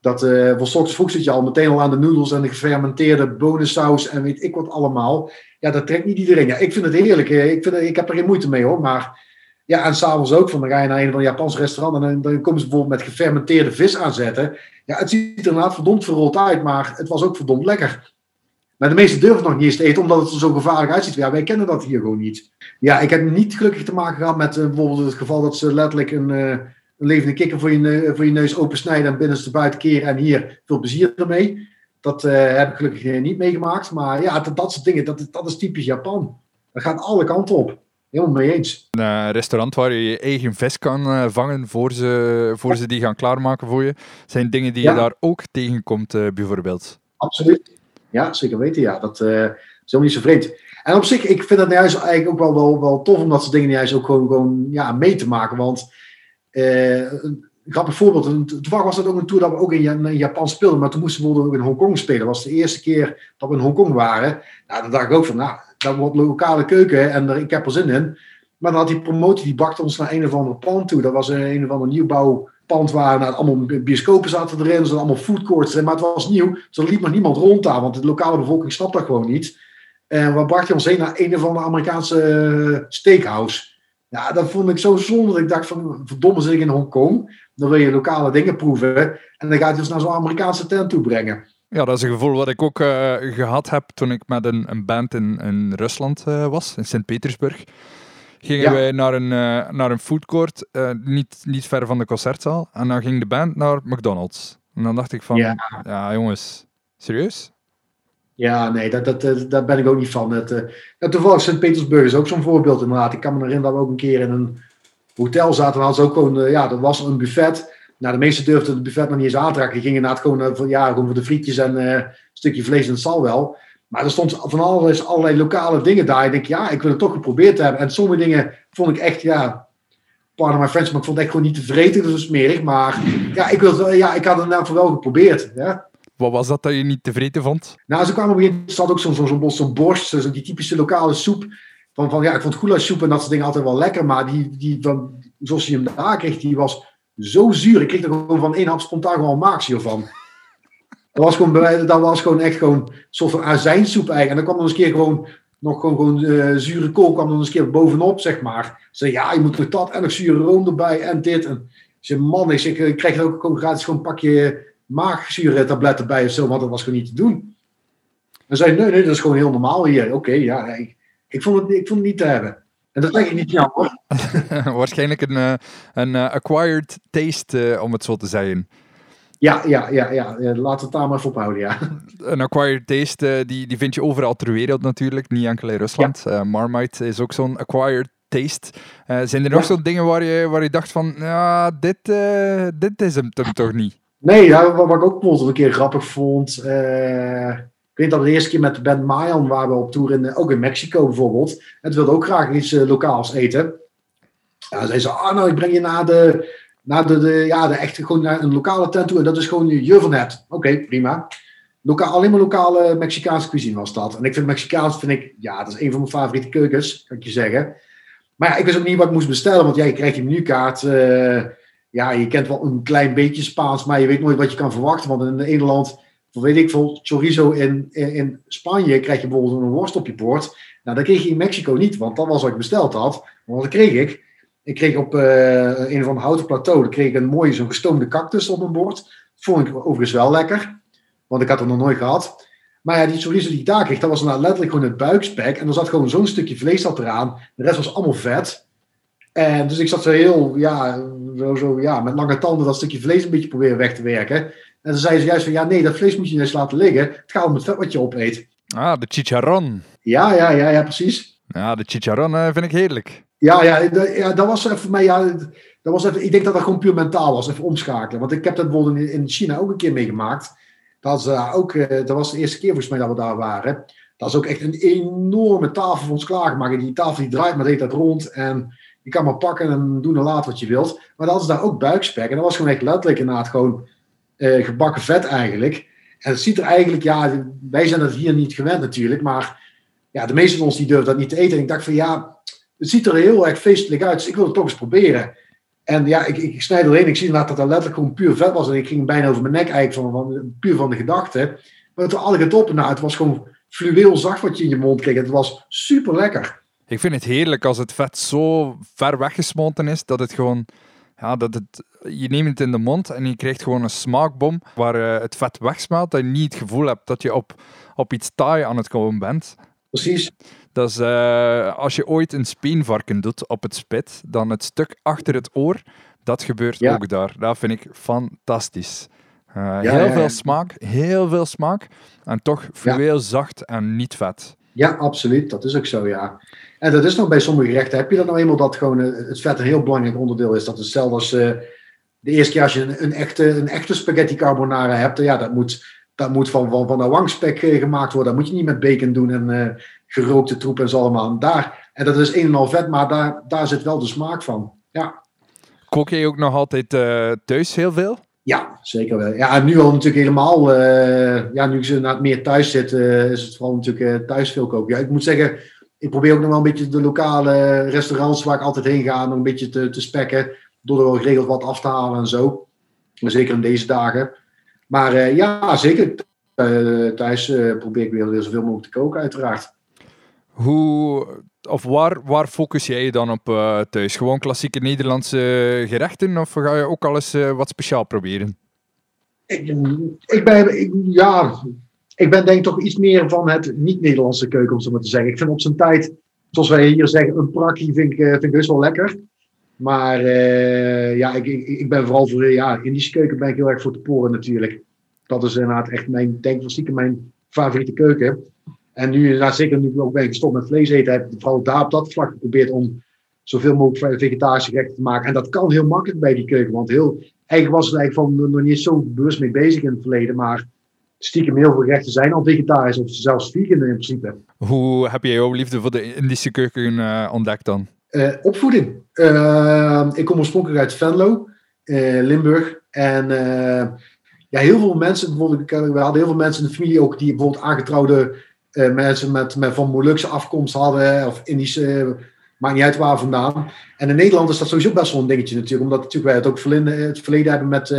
Dat, uh, voor ochtends vroeg zit je al meteen al aan de noedels en de gefermenteerde bonensaus en weet ik wat allemaal. Ja, dat trekt niet iedereen. Ja, ik vind het heerlijk. Ik, vind, ik heb er geen moeite mee hoor. Maar ja, en s'avonds ook. Van, dan ga je naar een van de Japanse restaurant en dan, dan komen ze bijvoorbeeld met gefermenteerde vis aanzetten. Ja, het ziet er inderdaad verdomd verrold uit, maar het was ook verdomd lekker. Maar de meesten durven nog niet eens te eten, omdat het er zo gevaarlijk uitziet. Ja, wij kennen dat hier gewoon niet. Ja, ik heb niet gelukkig te maken gehad met uh, bijvoorbeeld het geval dat ze letterlijk een, uh, een levende kikker voor je, voor je neus opensnijden en binnenste buiten keren en hier veel plezier ermee. Dat uh, heb ik gelukkig niet meegemaakt. Maar ja, dat, dat soort dingen, dat, dat is typisch Japan. Dat gaat alle kanten op. Helemaal mee eens. Een restaurant waar je je eigen vis kan vangen voor ze, voor ze die gaan klaarmaken voor je. Zijn dingen die je daar ook tegenkomt, bijvoorbeeld? Absoluut. Ja, zeker weten. Ja, dat uh, is helemaal niet zo vreemd. En op zich, ik vind dat juist eigenlijk ook wel, wel, wel tof om dat soort dingen juist ook gewoon, gewoon ja, mee te maken. Want uh, een grappig voorbeeld, toevallig was dat ook een tour dat we ook in, Japan speelden, maar toen moesten we ook in Hongkong spelen. Dat was de eerste keer dat we in Hongkong waren. Nou, dan dacht ik ook van, nou, dat wordt lokale keuken en ik heb er zin in. Maar dan had die promotie, die bakte ons naar een of ander pand toe. Dat was een, een of ander nieuwbouw waar nou, allemaal bioscopen zaten erin, er zaten allemaal foodcourts erin, maar het was nieuw. Dus er liep nog niemand rond daar, want de lokale bevolking snapt dat gewoon niet. En we bracht hij ons heen naar een of andere Amerikaanse eh, steakhouse. Ja, dat vond ik zo zonde. Ik dacht van, verdomme zit ik in Hongkong. Dan wil je lokale dingen proeven. En dan gaat hij ons naar zo'n Amerikaanse tent toe brengen. Ja, dat is een gevoel wat ik ook uh, gehad heb toen ik met een, een band in, in Rusland uh, was, in Sint-Petersburg gingen Ja. wij naar een, eh, naar een foodcourt, eh, niet, niet ver van de concertzaal. En dan ging de band naar McDonald's. En dan dacht ik van, ja, Ja. jongens, serieus? Ja, nee, dat, dat, dat, daar ben ik ook niet van. Het, eh, ja, toevallig Sint-Petersburg is ook zo'n voorbeeld inderdaad. Ik kan me herinneren dat we ook een keer in een hotel zaten. En hadden ze ook gewoon, eh, ja, er was een buffet. Nou, de meesten durfden het buffet nog niet eens aan te raken. Die gingen inderdaad gewoon, eh, voor, ja, gewoon voor de frietjes en eh, een stukje vlees en het zal wel. Maar er stond van alles, allerlei lokale dingen daar. Ik denk, ja, ik wil het toch geprobeerd hebben. En sommige dingen vond ik echt, ja, pardon my French, maar ik vond het echt gewoon niet te vreten, dus smerig. Maar ja, ik, wil, het wel- ja, ik had het nou wel geprobeerd. Ja. Wat was dat dat je niet tevreden vond? Nou, ze kwamen op een zat ook zo'n zo'n zo'n zo'n borst, zo die typische lokale soep. Van, van, ja, ik vond goulaschsoep en dat soort dingen altijd wel lekker, maar die, die van, zoals je hem daar kreeg, die was zo zuur. Ik kreeg er gewoon van één hap spontaan gewoon maagzuur van. Dat was gewoon, dat was gewoon echt gewoon een soort van azijnsoep eigenlijk. En dan kwam er eens een keer gewoon, nog gewoon, gewoon eh, zure kool kwam er eens een keer bovenop, zeg maar. Ze zei, ja, je moet nog dat en nog zure room erbij en dit. En zei, man, ik, ik krijg er ook gewoon gratis gewoon een pakje maagzuurtabletten bij of zo, want dat was gewoon niet te doen. En zei, nee, nee, dat is gewoon heel normaal hier. Oké, ja, ik, ik, vond het, ik vond het niet te hebben. En dat leg ik niet jammer. Waarschijnlijk een, eh, een eh, acquired taste, om het zo te zeggen. Ja, ja, ja, ja, we het daar maar even op houden, ja. Een acquired taste, eh, die, die vind je overal ter wereld natuurlijk, niet enkel in Rusland. Eh, Marmite is ook zo'n acquired taste. Eh, zijn er nog Ja. zo'n dingen waar je, waar je dacht van, ja, dit, dit is hem, toch niet? Nee, ja, wat, ik ook een keer grappig vond. ik weet dat de eerste keer met band Mayan waren we op tour in, ook in Mexico bijvoorbeeld. En ze wilden ook graag iets lokaals eten. Ja, zei ze, ah nou, ik breng je naar de, naar de, de, ja, de echte, gewoon naar een lokale tent toe. En dat is gewoon Juvenet. Oké, prima. Loka alleen maar lokale Mexicaanse cuisine was dat. En ik vind Mexicaans, vind ik, ja, dat is een van mijn favoriete keukens, kan ik je zeggen. Maar ja, ik wist ook niet wat ik moest bestellen, want ja, je krijgt je menukaart. eh, ja, je kent wel een klein beetje Spaans, maar je weet nooit wat je kan verwachten. Want in het ene land, of weet ik veel, chorizo in, in, Spanje krijg je bijvoorbeeld een worst op je bord. Nou, dat kreeg je in Mexico niet, want dat was wat ik besteld had. Want wat kreeg ik? Ik kreeg op eh, een van de houten plateau, kreeg ik een mooie zo'n gestoomde cactus op mijn bord. Vond ik overigens wel lekker, want ik had het nog nooit gehad. Maar ja, die chorizo die ik daar kreeg, dat was nou letterlijk gewoon het buikspek. En er zat gewoon zo'n stukje vlees dat eraan. De rest was allemaal vet. En dus ik zat zo heel, ja, zo, zo, ja, met lange tanden dat stukje vlees een beetje proberen weg te werken. En toen zei ze juist van, ja, nee, dat vlees moet je juist laten liggen. Het gaat om het vet wat je opeet. Ah, de chicharron. Ja, ja, ja, ja, precies. Ja, de chicharron eh, vind ik heerlijk. Ja, ja, ja, dat was even voor mij, ja, dat was even, ik denk dat dat gewoon puur mentaal was, even omschakelen. Want ik heb dat bijvoorbeeld in, in China ook een keer meegemaakt. Dat, ook, eh, dat was de eerste keer volgens mij dat we daar waren. Dat is ook echt een enorme tafel voor ons klaargemaakt. Die tafel die draait maar de hele tijd rond. En je kan maar pakken en doen en laten wat je wilt. Maar dat is daar ook buikspek. En dat was gewoon echt letterlijk inderdaad gewoon eh, gebakken vet eigenlijk. En het ziet er eigenlijk, ja, wij zijn dat hier niet gewend natuurlijk. Maar ja, de meeste van ons die durven dat niet te eten. En ik dacht van ja, het ziet er heel erg feestelijk uit. Dus ik wil het toch eens proberen. En ja, ik, ik snijd erin. Ik zie inderdaad dat dat letterlijk gewoon puur vet was. En ik ging bijna over mijn nek eigenlijk van, puur van de gedachte. Maar toen had ik het op nou, het was gewoon fluweel zacht wat je in je mond kreeg. Het was super lekker. Ik vind het heerlijk als het vet zo ver weggesmolten is, dat het gewoon... Ja, dat het, je neemt het in de mond en je krijgt gewoon een smaakbom waar eh, het vet wegsmelt. Dat je niet het gevoel hebt dat je op, op iets taai aan het komen bent. Precies. Dat is, eh, als je ooit een speenvarken doet op het spit, dan het stuk achter het oor, dat gebeurt Ja. ook daar. Dat vind ik fantastisch. Eh, Ja, heel ja, veel smaak, heel veel smaak. En toch fluweel zacht en niet vet. Ja, absoluut. Dat is ook zo, ja. En dat is nog bij sommige gerechten. Heb je dat nou eenmaal dat gewoon eh, het vet een heel belangrijk onderdeel is? Dat is hetzelfde als de eerste keer als je een, een, echte, een echte spaghetti carbonara hebt. Ja, dat moet, dat moet van, van, van de wangspek eh, gemaakt worden. Dat moet je niet met bacon doen en eh, gerookte troep en zo allemaal. En, daar, en dat is een en al vet, maar daar, daar zit wel de smaak van. Ja. Kook jij ook nog altijd eh, thuis heel veel? Ja, zeker wel. Ja, en nu al natuurlijk helemaal. ja, nu ik zo na- meer thuis zit, is het vooral natuurlijk thuis veel koken. Ja, ik moet zeggen, ik probeer ook nog wel een beetje de lokale restaurants waar ik altijd heen ga, nog een beetje te, te spekken. Door er wel geregeld wat af te halen en zo. Maar zeker in deze dagen. Maar eh, ja, zeker. eh, thuis eh, probeer ik weer, zoveel mogelijk te koken, uiteraard. Hoe, of waar, waar focus jij je dan op thuis? Gewoon klassieke Nederlandse gerechten? Of ga je ook al eens eh, wat speciaal proberen? Ik, ik ben, ik- ja, ik ben denk ik toch iets meer van het niet-Nederlandse keuken, om zo maar te zeggen. Ik vind op zijn tijd zoals wij hier zeggen, een prakkie vind ik, vind ik best wel lekker. Maar ja, ik, ik, ik, ben vooral voor ja, Indische keuken ben ik heel erg voor te poren natuurlijk. Dat is inderdaad echt mijn, denk ik stiekem mijn favoriete keuken. En nu, nou, zeker nu ik ook ben gestopt met vlees eten, heb ik vooral daar op dat vlak geprobeerd om zoveel mogelijk vegetarische gerechten te maken. En dat kan heel makkelijk bij die keuken. Want heel, eigenlijk was eigenlijk van nog niet zo bewust mee bezig in het verleden. Maar stiekem heel veel gerechten zijn al vegetarisch of zelfs vegan in principe. Hoe heb jij jouw liefde voor de Indische keuken uh, ontdekt dan? Uh, opvoeding. Uh, ik kom oorspronkelijk uit Venlo, Limburg. En ja, heel veel mensen, bijvoorbeeld, we hadden heel veel mensen in de familie ook die bijvoorbeeld aangetrouwde mensen met, met van Molukse afkomst hadden, of Indische maakt niet uit waar vandaan. En in Nederland is dat sowieso best wel een dingetje natuurlijk, omdat natuurlijk wij het ook verleden, het verleden hebben met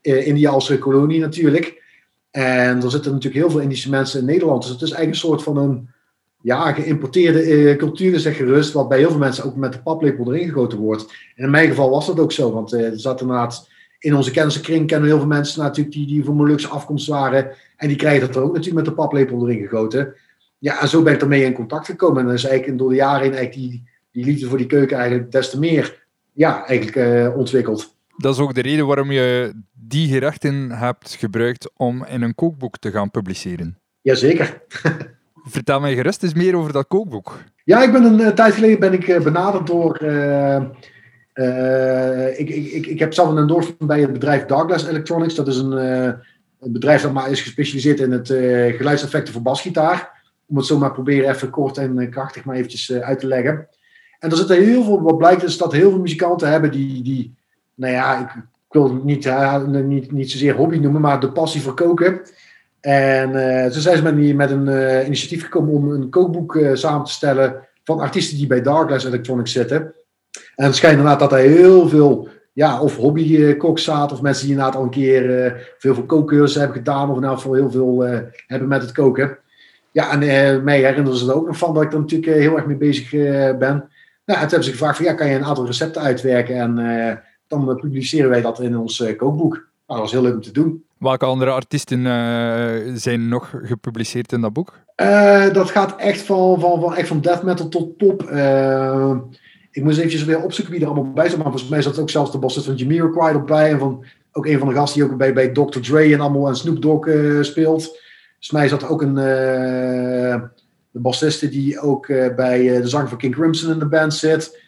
India als kolonie natuurlijk. En er zitten natuurlijk heel veel Indische mensen in Nederland. Dus het is eigenlijk een soort van een ja, geïmporteerde uh, cultuur, zeg gerust, wat bij heel veel mensen ook met de paplepel erin gegoten wordt. En in mijn geval was dat ook zo, want uh, er zat inderdaad in onze kennissenkring kennen heel veel mensen natuurlijk die, die van Molukse afkomst waren. En die krijgen dat er ook natuurlijk met de paplepel erin gegoten. Ja, en zo ben ik ermee in contact gekomen. En dan is eigenlijk door de jaren heen eigenlijk die, die liefde voor die keuken eigenlijk des te meer ja, eigenlijk, uh, ontwikkeld. Dat is ook de reden waarom je die gerechten hebt gebruikt om in een kookboek te gaan publiceren. Jazeker. Vertel mij gerust eens meer over dat kookboek. Ja, ik ben een uh, tijd geleden ben ik uh, benaderd door. Uh, ik, ik, ik, heb zelf een endorsement bij het bedrijf Douglas Electronics. Dat is een, bedrijf dat maar is gespecialiseerd in het geluidseffecten voor basgitaar. Om het zo maar proberen even kort en krachtig maar eventjes uit te leggen. En er zitten heel veel, wat blijkt is dat heel veel muzikanten hebben die, die nou ja, ik, wil het niet, niet, niet zozeer hobby noemen, maar de passie voor koken. En uh, toen zijn ze met, met een uh, initiatief gekomen om een kookboek samen te stellen van artiesten die bij Darkness Electronics zitten. En het schijnt inderdaad dat er heel veel, ja, of hobbykoks zaten, of mensen die inderdaad al een keer veel voor kookcursussen hebben gedaan, of nou voor heel veel hebben met het koken. Ja, en mij herinneren ze er ook nog van dat ik er natuurlijk heel erg mee bezig ben. Nou, toen hebben ze gevraagd van, ja, kan je een aantal recepten uitwerken en dan publiceren wij dat in ons kookboek. Nou, dat was heel leuk om te doen. Welke andere artiesten uh, zijn nog gepubliceerd in dat boek? dat gaat echt van, van, van, echt van death metal tot pop. ik moest eventjes weer opzoeken wie er allemaal bij zat. Maar volgens mij zat ook zelfs de bassist van Jamiroquai erbij. En van, ook een van de gasten die ook bij, bij Dr. Dre en allemaal en Snoop Dogg speelt. Volgens mij zat ook een de bassiste die ook bij de zang van King Crimson in de band zit.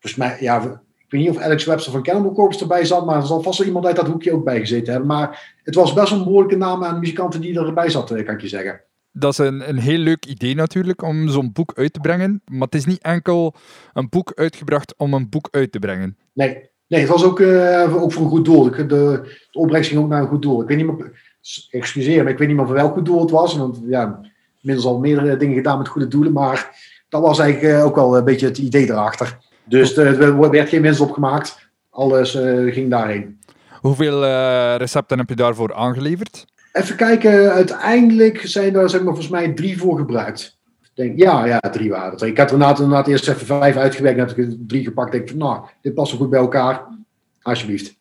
Volgens mij, ja, ik weet niet of Alex Webster van Cannibal Corpse erbij zat, maar er zal vast wel iemand uit dat hoekje ook bij gezeten hebben. Maar het was best een behoorlijke naam aan muzikanten die erbij zaten, eh, kan ik je zeggen. Dat is een, een heel leuk idee natuurlijk, om zo'n boek uit te brengen. Maar het is niet enkel een boek uitgebracht om een boek uit te brengen. Nee, nee het was ook, uh, ook voor een goed doel. De, de, opbrengst ging ook naar een goed doel. Ik weet niet meer, excuseer, maar ik weet niet meer voor welk goed doel het was. Want ja, inmiddels al meerdere dingen gedaan met goede doelen. Maar dat was eigenlijk eh, ook wel een beetje het idee erachter. Dus er werd geen winst opgemaakt. Alles uh, ging daarheen. Hoeveel uh, recepten heb je daarvoor aangeleverd? Even kijken, uiteindelijk zijn er zeg maar, volgens mij drie voor gebruikt. Denk, ja, ja, drie waren het. Ik had er inderdaad, eerst even vijf uitgewerkt. Dan heb ik drie gepakt. Denk, nou, dit past wel goed bij elkaar. Alsjeblieft.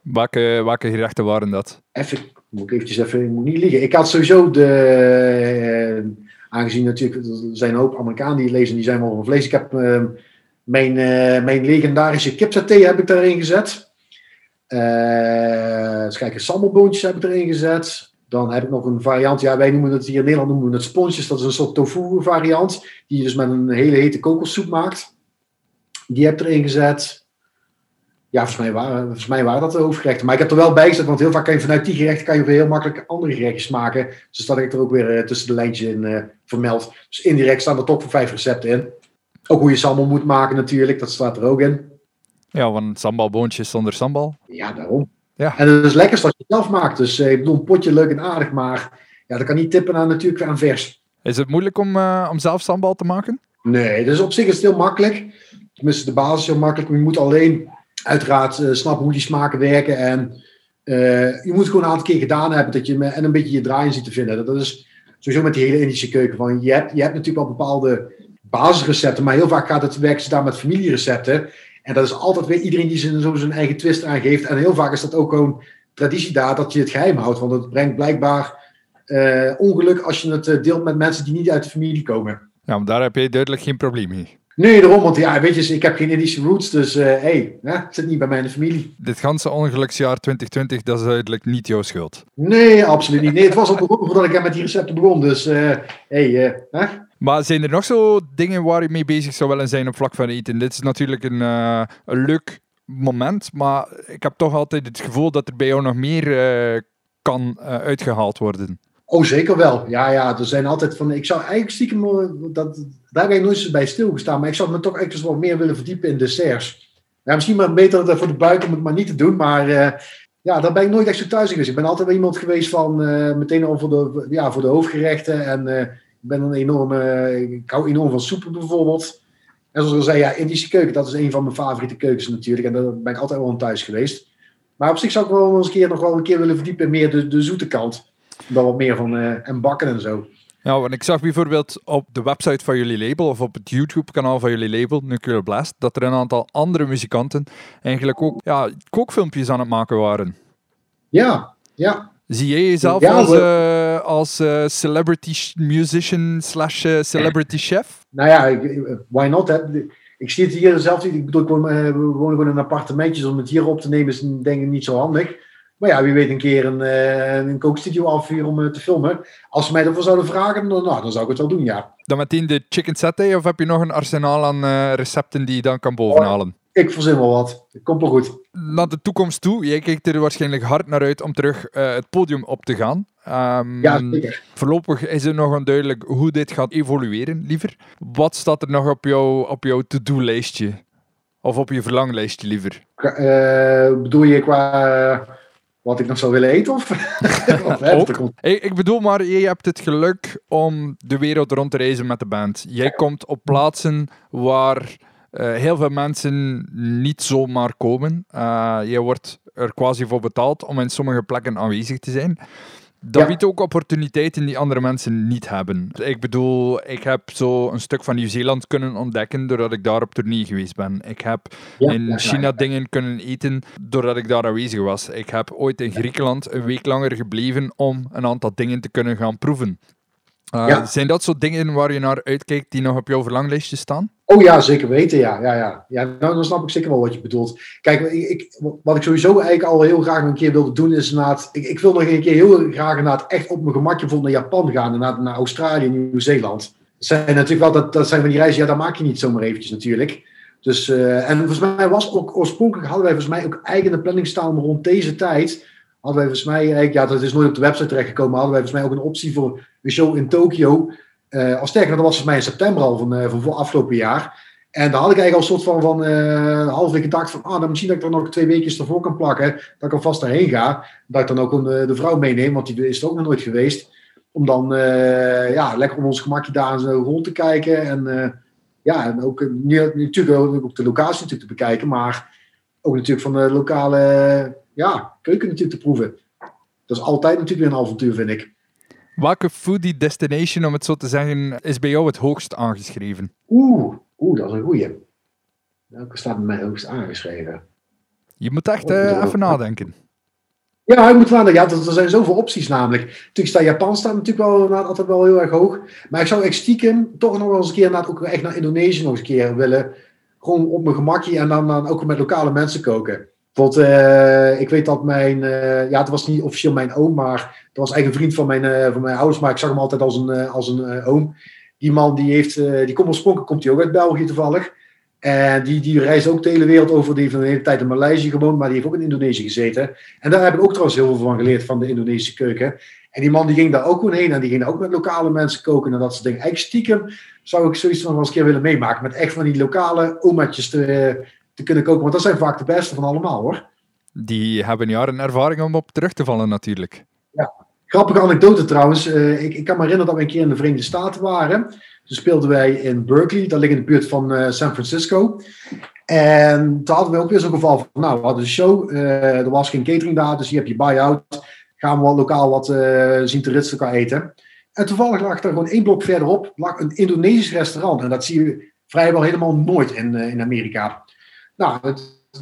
Welke, welke gerechten waren dat? Even moet ik eventjes even moet niet liegen. Ik had sowieso de. Uh, aangezien natuurlijk, er zijn een hoop Amerikanen die lezen, die zijn wel van vlees. Ik heb uh, mijn, uh, mijn legendarische kipsaté heb ik daarin gezet. Uh, kijken, heb ik erin gezet. Dan heb ik nog een variant, ja, wij noemen het hier in Nederland noemen we het sponsjes. Dat is een soort tofu variant, die je dus met een hele hete kokossoep maakt. Die heb ik erin gezet. Ja, volgens mij, waren, volgens mij waren dat de hoofdgerechten. Maar ik heb er wel bij gezet, want heel vaak kan je vanuit die gerechten kan je weer heel makkelijk andere gerechtjes maken. Dus dat ik er ook weer uh, tussen de lijntjes in vermeld. Dus indirect staan er toch voor vijf recepten in. Ook hoe je sambal moet maken natuurlijk, dat staat er ook in. Ja, want sambalboontjes zonder sambal. Ja, daarom. Ja. En het is lekker als je het zelf maakt. Dus uh, ik bedoel, een potje leuk en aardig, maar ja, dat kan niet tippen aan natuurlijk aan vers. Is het moeilijk om, om zelf sambal te maken? Nee, dus op zich is het heel makkelijk. Tenminste, de basis is heel makkelijk. Maar je moet alleen uiteraard uh, snappen hoe die smaken werken. En uh, je moet gewoon een aantal keer gedaan hebben dat je en een beetje je draai ziet te vinden. Dat is sowieso met die hele Indische keuken. Van, je, hebt, je hebt natuurlijk al bepaalde basisrecepten, maar heel vaak gaat het werken ze daar met familierecepten. En dat is altijd weer iedereen die zijn, zo zijn eigen twist aangeeft. En heel vaak is dat ook gewoon traditie daar dat je het geheim houdt. Want het brengt blijkbaar uh, ongeluk als je het deelt met mensen die niet uit de familie komen. Ja, maar daar heb je duidelijk geen probleem mee. Nee, daarom, want ja, weet je, ik heb geen Indische roots, dus hé, hey, het zit niet bij mijn familie. Dit ganse ongeluksjaar 2020, dat is duidelijk niet jouw schuld. Nee, absoluut niet. Nee, het was al begonnen voordat ik met die recepten begon, dus hé, hey, hè? Maar zijn er nog zo dingen waar je mee bezig zou willen zijn op vlak van eten? Dit is natuurlijk een, uh, een leuk moment, maar ik heb toch altijd het gevoel dat er bij jou nog meer uh, kan uh, uitgehaald worden. Oh, zeker wel. Ja, ja, er zijn altijd van. Ik zou eigenlijk stiekem. Dat, daar ben ik nooit bij stilgestaan. Maar ik zou me toch echt wat meer willen verdiepen in desserts. Ja, misschien maar beter voor de buik om het maar niet te doen. Maar ja, daar ben ik nooit echt zo thuis geweest. Ik ben altijd wel iemand geweest van. Meteen al voor de, ja, voor de hoofdgerechten. En ben een enorme. ik hou enorm van soepen bijvoorbeeld. En zoals ik al zei, ja, Indische keuken, dat is een van mijn favoriete keukens natuurlijk. En daar ben ik altijd wel aan thuis geweest. Maar op zich zou ik wel eens een keer nog wel een keer willen verdiepen in meer de, de zoete kant dan wat meer van uh, en bakken en zo. Ja, want ik zag bijvoorbeeld op de website van jullie label of op het YouTube-kanaal van jullie label, Nuclear Blast, dat er een aantal andere muzikanten eigenlijk ook ja, kookfilmpjes aan het maken waren. Ja, ja. Zie jij jezelf ja, als, uh, als uh, celebrity musician slash celebrity chef? Nou ja, why not? Hè? Ik zie het hier zelf niet. Ik bedoel, ik woon, we wonen gewoon in appartementjes. Om het hier op te nemen is denk ik niet zo handig. Maar ja, wie weet een keer een, een kookstudio afvuren om te filmen. Als ze mij ervoor zouden vragen, dan, nou, dan zou ik het wel doen, ja. Dan meteen de chicken satay of heb je nog een arsenaal aan recepten die je dan kan bovenhalen? Ik verzin wel wat. Komt wel goed. Naar de toekomst toe. Jij kijkt er waarschijnlijk hard naar uit om terug het podium op te gaan. Um, ja, zeker. Voorlopig is het nog onduidelijk hoe dit gaat evolueren, liever. Wat staat er nog op, jou, op jouw to-do-lijstje? Of op je verlanglijstje, liever? bedoel je qua wat ik nog zou willen eten? Of, ik, ik bedoel maar, je hebt het geluk om de wereld rond te reizen met de band. Jij komt op plaatsen waar uh, heel veel mensen niet zomaar komen. Uh, je wordt er quasi voor betaald om in sommige plekken aanwezig te zijn. Dat biedt ook opportuniteiten die andere mensen niet hebben. Ik bedoel, ik heb zo een stuk van Nieuw-Zeeland kunnen ontdekken doordat ik daar op tournee geweest ben. Ik heb in China dingen kunnen eten doordat ik daar aanwezig was. Ik heb ooit in Griekenland een week langer gebleven om een aantal dingen te kunnen gaan proeven. Uh, zijn dat zo dingen waar je naar uitkijkt die nog op jouw verlanglijstje staan? Oh ja, zeker weten, ja. ja, ja. ja nou, dan snap ik zeker wel wat je bedoelt. Kijk, ik, wat ik sowieso eigenlijk al heel graag een keer wilde doen, is naar ik, ik wil nog een keer heel graag naar het echt op mijn gemakje bijvoorbeeld naar Japan gaan, naar, naar Australië, Nieuw-Zeeland. Dat zijn natuurlijk wel, dat, dat zijn van die reizen, ja, dat maak je niet zomaar eventjes natuurlijk. Dus, uh, en volgens mij was ook oorspronkelijk, hadden wij volgens mij ook eigen planning staan rond deze tijd hadden wij volgens mij, ja, dat is nooit op de website terechtgekomen, hadden wij volgens mij ook een optie voor een show in Tokio. Uh, als sterker, dat was volgens mij in september al van, uh, van afgelopen jaar. En daar had ik eigenlijk al een soort van, van uh, halfweek gedacht van, ah, dan misschien dat ik er nog twee weken ervoor kan plakken, dat ik alvast daarheen ga. Dat ik dan ook de vrouw meeneem, want die is er ook nog nooit geweest. Om dan ja, lekker op ons gemakje daar rond te kijken. En ja, en ook natuurlijk ook de locatie natuurlijk te bekijken, maar ook natuurlijk van de lokale ja, keuken natuurlijk te proeven. Dat is altijd natuurlijk weer een avontuur, vind ik. Welke foodie destination, om het zo te zeggen, is bij jou het hoogst aangeschreven? Oeh, oeh dat is een goeie. Welke staat bij mij hoogst aangeschreven? Je moet echt oh, uh, even nadenken. Ja, ik moet nadenken. Ja, er, zijn zoveel opties namelijk. Natuurlijk staat Japan staat natuurlijk wel altijd wel heel erg hoog. Maar ik zou echt stiekem toch nog wel eens een keer naar, ook echt naar Indonesië nog eens een keer willen. Gewoon op mijn gemakje en dan, dan ook met lokale mensen koken. Bijvoorbeeld, uh, ik weet dat mijn, uh, ja, het was niet officieel mijn oom, maar dat was eigenlijk een vriend van mijn, uh, van mijn ouders, maar ik zag hem altijd als een, als een oom. Die man die heeft, die komt oorspronkelijk, komt hij ook uit België toevallig. En die, die reist ook de hele wereld over. Die heeft een hele tijd in Maleisië gewoond, maar die heeft ook in Indonesië gezeten. En daar heb ik ook trouwens heel veel van geleerd, van de Indonesische keuken. En die man die ging daar ook gewoon heen en die ging ook met lokale mensen koken en dat soort dingen. Eigenlijk stiekem zou ik zoiets van wel eens een keer willen meemaken. Met echt van die lokale omaatjes te, te kunnen koken. Want dat zijn vaak de beste van allemaal hoor. Die hebben jaren ervaring om op terug te vallen natuurlijk. Ja, grappige anekdote trouwens. Uh, ik, ik, kan me herinneren dat we een keer in de Verenigde Staten waren. Toen speelden wij in Berkeley, dat ligt in de buurt van uh, San Francisco. En toen hadden we ook weer zo'n geval van, nou, we hadden een show, uh, er was geen catering daar, dus hier heb je buy-out. Gaan we lokaal wat zien te ritsen kan eten. En toevallig lag er gewoon één blok verderop lag een Indonesisch restaurant. En dat zie je vrijwel helemaal nooit in, in Amerika. Nou,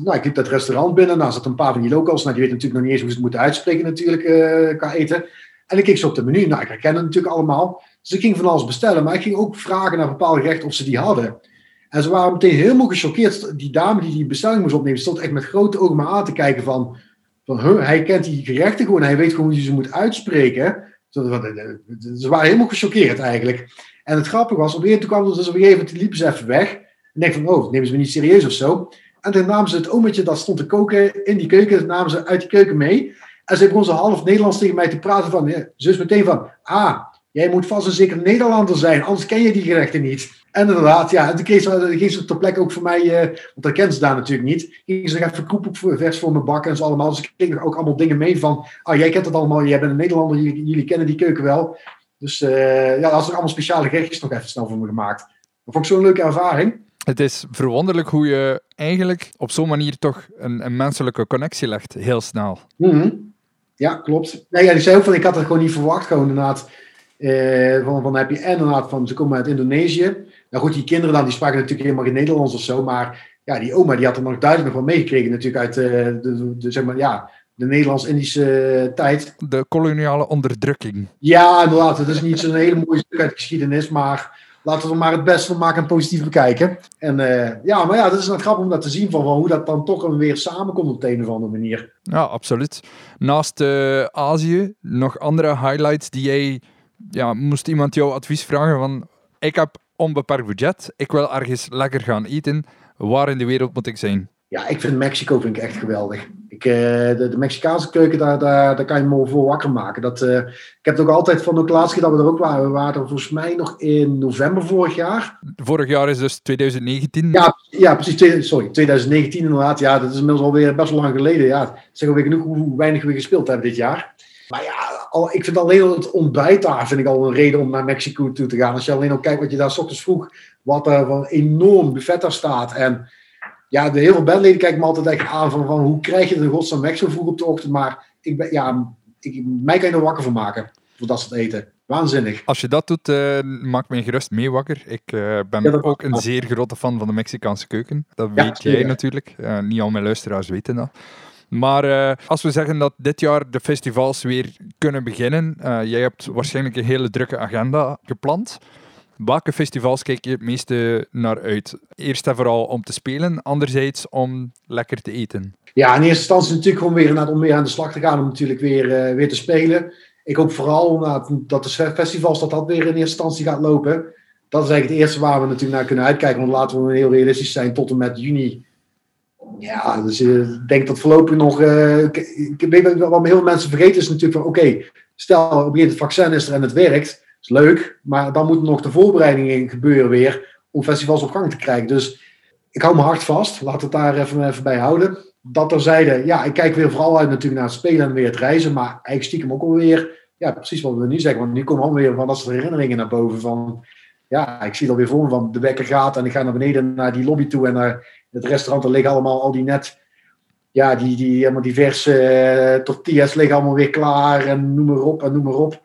nou, ik liep dat restaurant binnen. Nou, zat een paar van die locals. Nou, die weten natuurlijk nog niet eens hoe ze het moeten uitspreken natuurlijk uh, eten. En ik keek zo op de menu. Nou, ik herken het natuurlijk allemaal. Dus ik ging van alles bestellen, maar ik ging ook vragen naar bepaalde gerechten of ze die hadden. En ze waren meteen helemaal gechoqueerd. Die dame die die bestelling moest opnemen, stond echt met grote ogen maar aan te kijken van, van hij kent die gerechten gewoon, hij weet gewoon hoe je ze moet uitspreken. Ze waren helemaal gechoqueerd eigenlijk. En het grappige was, op een gegeven moment kwam dus op een gegeven moment liepen ze even weg. En denk van, oh, nemen ze me niet serieus of zo. En toen namen ze het ommetje dat stond te koken in die keuken, namen ze uit die keuken mee. En ze begon zo half Nederlands tegen mij te praten van, ja, zus meteen van, ah, jij moet vast en zeker Nederlander zijn, anders ken je die gerechten niet. En inderdaad, ja, en toen kreeg ze, ging ze ter plekke ook voor mij, uh, want dat kent ze daar natuurlijk niet, ging ze nog even koep voor, vers voor me bakken en zo allemaal. Dus ik kreeg ook allemaal dingen mee van, ah, jij kent het allemaal, jij bent een Nederlander, jullie, kennen die keuken wel. Dus uh, ja, dat is ook allemaal speciale gerechtjes nog even snel voor me gemaakt. Dat vond ik zo'n leuke ervaring. Het is verwonderlijk hoe je eigenlijk op zo'n manier toch een, een, menselijke connectie legt, heel snel. Mm -hmm. Ja, klopt. Nee, ja, die zei ook van, ik had het gewoon niet verwacht, gewoon inderdaad. Uh, van, van heb je en inderdaad van, ze komen uit Indonesië. Nou goed, die kinderen dan, die spraken natuurlijk helemaal geen Nederlands of zo, maar ja, die oma, die had er nog duidelijk van meegekregen natuurlijk uit uh, de, de, zeg maar, ja, de Nederlands-Indische tijd. De koloniale onderdrukking. Ja, inderdaad. Het is niet zo'n hele mooie stuk uit de geschiedenis, maar laten we er maar het beste van maken en positief bekijken. En uh, ja, maar ja, dat is nou grappig om dat te zien van, hoe dat dan toch weer samenkomt op de een of andere manier. Ja, absoluut. Naast uh, Azië, nog andere highlights die jij, ja, moest iemand jouw advies vragen van, ik heb onbeperkt budget, ik wil ergens lekker gaan eten, waar in de wereld moet ik zijn? Ja, ik vind Mexico vind ik echt geweldig. Ik, uh, de, de, Mexicaanse keuken, daar, daar, daar kan je me voor wakker maken. Dat, uh, ik heb het ook altijd van, ook laatst dat we er ook waren, we waren er volgens mij nog in november vorig jaar. Vorig jaar is dus 2019? Ja, ja precies, sorry, 2019 inderdaad. Ja, dat is inmiddels alweer best wel lang geleden. Ja, zeggen we genoeg hoe weinig we gespeeld hebben dit jaar. Maar ja, al, ik vind alleen al het ontbijt daar vind ik al een reden om naar Mexico toe te gaan. Als je alleen al kijkt wat je daar s ochtends vroeg, wat er van enorm buffet daar staat en ja, de heel veel bandleden kijken me altijd echt aan van, van hoe krijg je de godsnaam weg zo vroeg op de ochtend. Maar ik ben, ja, ik, mij kan je er wakker van maken voor dat soort eten. Waanzinnig. Als je dat doet, uh, maak me gerust mee wakker. Ik uh, ben ook een zeer grote fan van de Mexicaanse keuken. Dat weet jij natuurlijk. Uh, niet al mijn luisteraars weten dat. Maar als we zeggen dat dit jaar de festivals weer kunnen beginnen, jij hebt waarschijnlijk een hele drukke agenda gepland. Welke festivals kijk je het meeste naar uit? Eerst en vooral om te spelen, anderzijds om lekker te eten. Ja, in eerste instantie natuurlijk gewoon weer, om weer aan de slag te gaan om natuurlijk weer, uh, weer te spelen. Ik hoop vooral dat de festivals dat dat weer in eerste instantie gaat lopen. Dat is eigenlijk het eerste waar we natuurlijk naar kunnen uitkijken. Want laten we heel realistisch zijn, tot en met juni ja, dus uh, ik denk dat voorlopig nog. Uh, ik, weet wat heel veel mensen vergeten is natuurlijk van: oké, stel op het vaccin is en het werkt is leuk, maar dan moet nog de voorbereidingen gebeuren weer om festivals op gang te krijgen. Dus ik hou me hard vast, laat het daar even, even bij houden. Dat terzijde, ja, ik kijk weer vooral uit natuurlijk naar het spelen en weer het reizen, maar eigenlijk stiekem ook alweer, ja, precies wat we nu zeggen, want nu komen alweer van dat soort herinneringen naar boven van, ja, ik zie het alweer voor me van de wekker gaat en ik ga naar beneden naar die lobby toe en naar het restaurant, er liggen allemaal al die net, ja, die, die helemaal diverse uh, tortillas liggen allemaal weer klaar en noem maar op en noem maar op.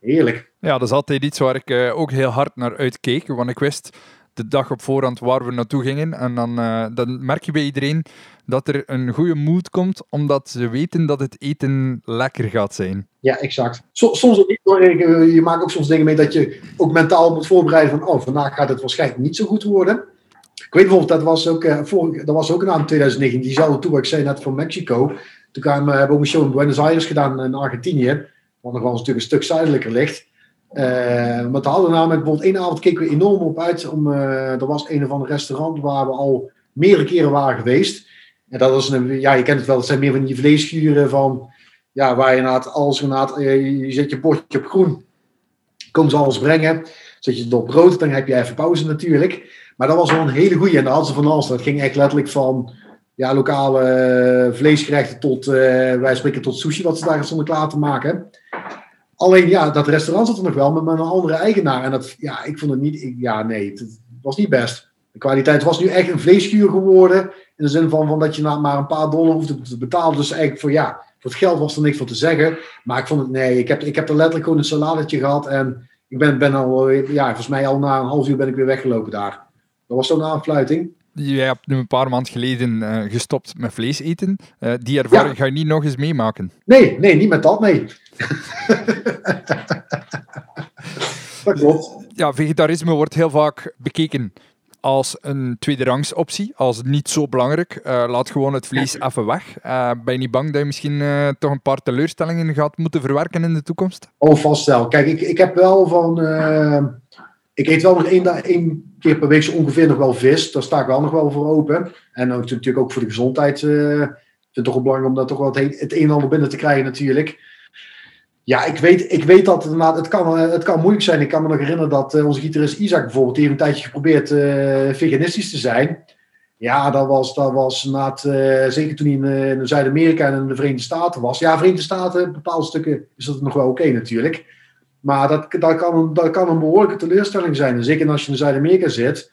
Heerlijk. Ja, dat is altijd iets waar ik uh, ook heel hard naar uitkeek. Want ik wist de dag op voorhand waar we naartoe gingen. En dan, uh, dan merk je bij iedereen dat er een goede mood komt, omdat ze weten dat het eten lekker gaat zijn. Ja, exact. soms ook niet. Eh, je maakt ook soms dingen mee dat je ook mentaal moet voorbereiden van, oh, vandaag gaat het waarschijnlijk niet zo goed worden. Ik weet bijvoorbeeld, dat was ook, uh, vorig, dat was ook een aan 2019, diezelfde tour, ik zei net van Mexico. Toen kwamen, hebben we ook een show in Buenos Aires gedaan in Argentinië, wat nog wel stuk een stuk zuidelijker ligt. Uh, we hadden namelijk bijvoorbeeld één avond keken we enorm op uit. Om, uh, er was een of ander restaurant waar we al meerdere keren waren geweest. En dat was een, ja, je kent het wel, het zijn meer van die vleesschuren van, ja, waar je inderdaad alles, inderdaad, je, je zet je bordje op groen, komen ze alles brengen. Zet je het op brood, dan heb je even pauze natuurlijk. Maar dat was wel een hele goede en daar hadden ze van alles. Dat ging echt letterlijk van, ja, lokale vleesgerechten tot, wij spreken tot sushi, wat ze daar stonden klaar te maken. Alleen ja, dat restaurant zat er nog wel, met een andere eigenaar. En dat, ja, ik vond het niet, ik, ja nee, het, was niet best. De kwaliteit was nu echt een vleeskuur geworden. In de zin van, van dat je nou maar een paar dollar hoefde te betalen. Dus eigenlijk voor ja, voor het geld was er niks voor te zeggen. Maar ik vond het, nee, ik heb, ik heb er letterlijk gewoon een saladetje gehad. En ik ben, ben al, ja, volgens mij al na een half uur ben ik weer weggelopen daar. Dat was zo'n aanfluiting. Jij hebt nu een paar maanden geleden uh, gestopt met vlees eten. Uh, die ervaring ga je niet nog eens meemaken. Nee, nee, niet met dat, nee. dat klopt. Ja, vegetarisme wordt heel vaak bekeken als een tweederangs optie, als niet zo belangrijk. Uh, laat gewoon het vlees even weg. Uh, ben je niet bang dat je misschien uh, toch een paar teleurstellingen gaat moeten verwerken in de toekomst? Oh, vast wel. Kijk, ik, ik heb wel van... ik eet wel nog één, één keer per week zo ongeveer nog wel vis. Daar sta ik wel nog wel voor open. En ook, natuurlijk ook voor de gezondheid. ik vind het toch belangrijk om daar toch wel het, het een en ander binnen te krijgen natuurlijk. Ja, ik weet, ik weet dat het, het, kan, het kan moeilijk zijn. Ik kan me nog herinneren dat uh, onze gitarist Isaac bijvoorbeeld, die heeft een tijdje geprobeerd uh, veganistisch te zijn. Ja, dat was, dat was na zeker toen hij in, Zuid-Amerika en in de Verenigde Staten was. Ja, Verenigde Staten, bepaalde stukken is dat nog wel oké natuurlijk. Maar dat, dat, kan, dat kan een behoorlijke teleurstelling zijn. Zeker als je in Zuid-Amerika zit,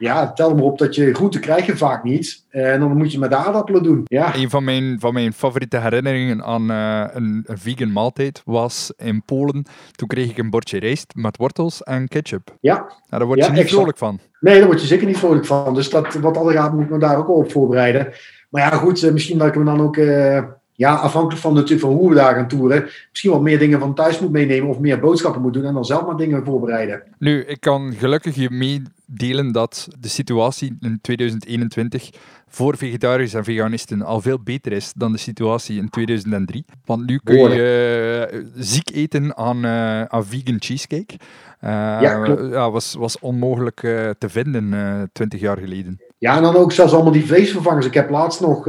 ja, tel maar op dat je groenten krijg je vaak niet. En dan moet je met de aardappelen doen. Ja. Een van mijn, van mijn favoriete herinneringen aan uh, een, een, vegan maaltijd was in Polen. Toen kreeg ik een bordje rijst met wortels en ketchup. Ja. Nou, daar word je niet vrolijk van. Nee, daar word je zeker niet vrolijk van. Dus dat, wat alle gaat, moet men daar ook op voorbereiden. Maar ja, goed, eh, misschien dat ik me dan ook... Uh, ja, afhankelijk van, natuurlijk van hoe we daar gaan toeren, misschien wat meer dingen van thuis moet meenemen of meer boodschappen moet doen en dan zelf maar dingen voorbereiden. Nu, ik kan gelukkig je meedelen dat de situatie in 2021 voor vegetariërs en veganisten al veel beter is dan de situatie in 2003. Want nu kun je uh, ziek eten aan, uh, aan vegan cheesecake. Uh, ja, ja, was, was onmogelijk te vinden 20 jaar geleden. Ja, en dan ook zelfs allemaal die vleesvervangers. Ik heb laatst nog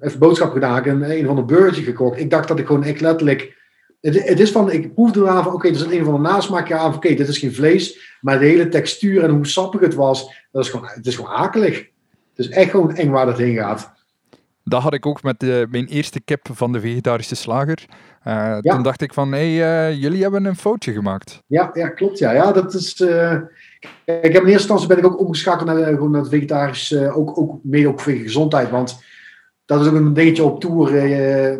even boodschap gedaan en een van de burgertje gekocht. Ik dacht dat ik gewoon echt letterlijk. Het, het is van, ik proefde eraan van, oké, er zit een van de nasmaakje aan. Oké, dit is geen vlees, maar de hele textuur en hoe sappig het was, dat is gewoon, het is gewoon akelig. Het is echt gewoon eng waar dat heen gaat. Dat had ik ook met de, eh, mijn eerste kip van de vegetarische slager. Uh, Toen dacht ik van, hé, hey, uh, jullie hebben een foutje gemaakt. Ja, ja klopt. Ja, ja dat is... Uh, ik heb in eerste instantie ben ik ook omgeschakeld naar, gewoon naar het vegetarisch, ook, ook mee ook voor gezondheid. Want dat is ook een dingetje op tour. Eh,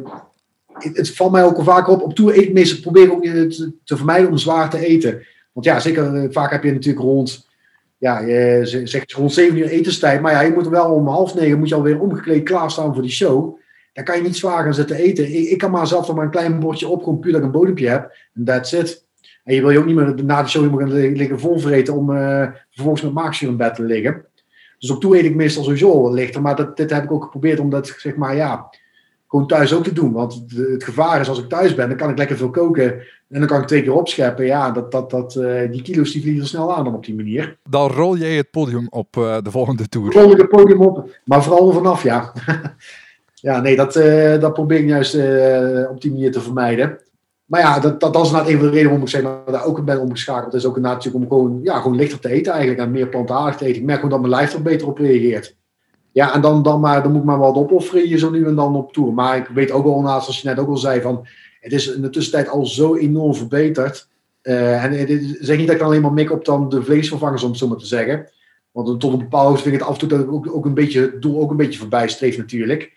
het valt mij ook vaak op. Op tour eet ik meestal probeer ook te, te, vermijden om zwaar te eten. Want ja, zeker eh, vaak heb je natuurlijk rond, ja, zegt rond 7 uur etenstijd. Maar ja, je moet wel om half negen moet je alweer omgekleed klaarstaan voor die show. Dan kan je niet zwaar gaan zitten eten. Ik, ik kan maar zelf nog maar een klein bordje op, puur dat ik een bodempje heb. En that's it. En je wil je ook niet meer na de show gaan liggen volvreten om uh, vervolgens met maagzuur in bed te liggen. Dus op toe eet ik meestal sowieso lichter. Maar dat, dit heb ik ook geprobeerd om dat, zeg maar, ja, gewoon thuis ook te doen. Want het gevaar is als ik thuis ben, dan kan ik lekker veel koken. En dan kan ik twee keer opscheppen. Ja, dat, dat, dat, uh, die kilo's die vliegen snel aan dan op die manier. Dan rol jij het podium op uh, de volgende tour. Rol ik het podium op, maar vooral vanaf, ja. ja, nee, dat, uh, dat probeer ik juist op die manier te vermijden. Maar ja, dat, dat, dat is inderdaad een van de redenen waarom ik zeg dat daar ook ben omgeschakeld. Is ook natuurlijk om gewoon, ja, gewoon lichter te eten eigenlijk en meer plantaardig te eten. Ik merk gewoon dat mijn lijf er beter op reageert. Ja, en dan, dan, maar, dan moet ik maar wat opofferen hier zo nu en dan op tour. Maar ik weet ook wel naast, zoals je net ook al zei, van het is in de tussentijd al zo enorm verbeterd. Uh, en zeg niet dat ik alleen maar mik op dan de vleesvervangers, om het zo maar te zeggen. Want tot een bepaalde hoogte vind ik het af en toe dat ik ook, ook een beetje, het doel ook een beetje voorbij streef natuurlijk.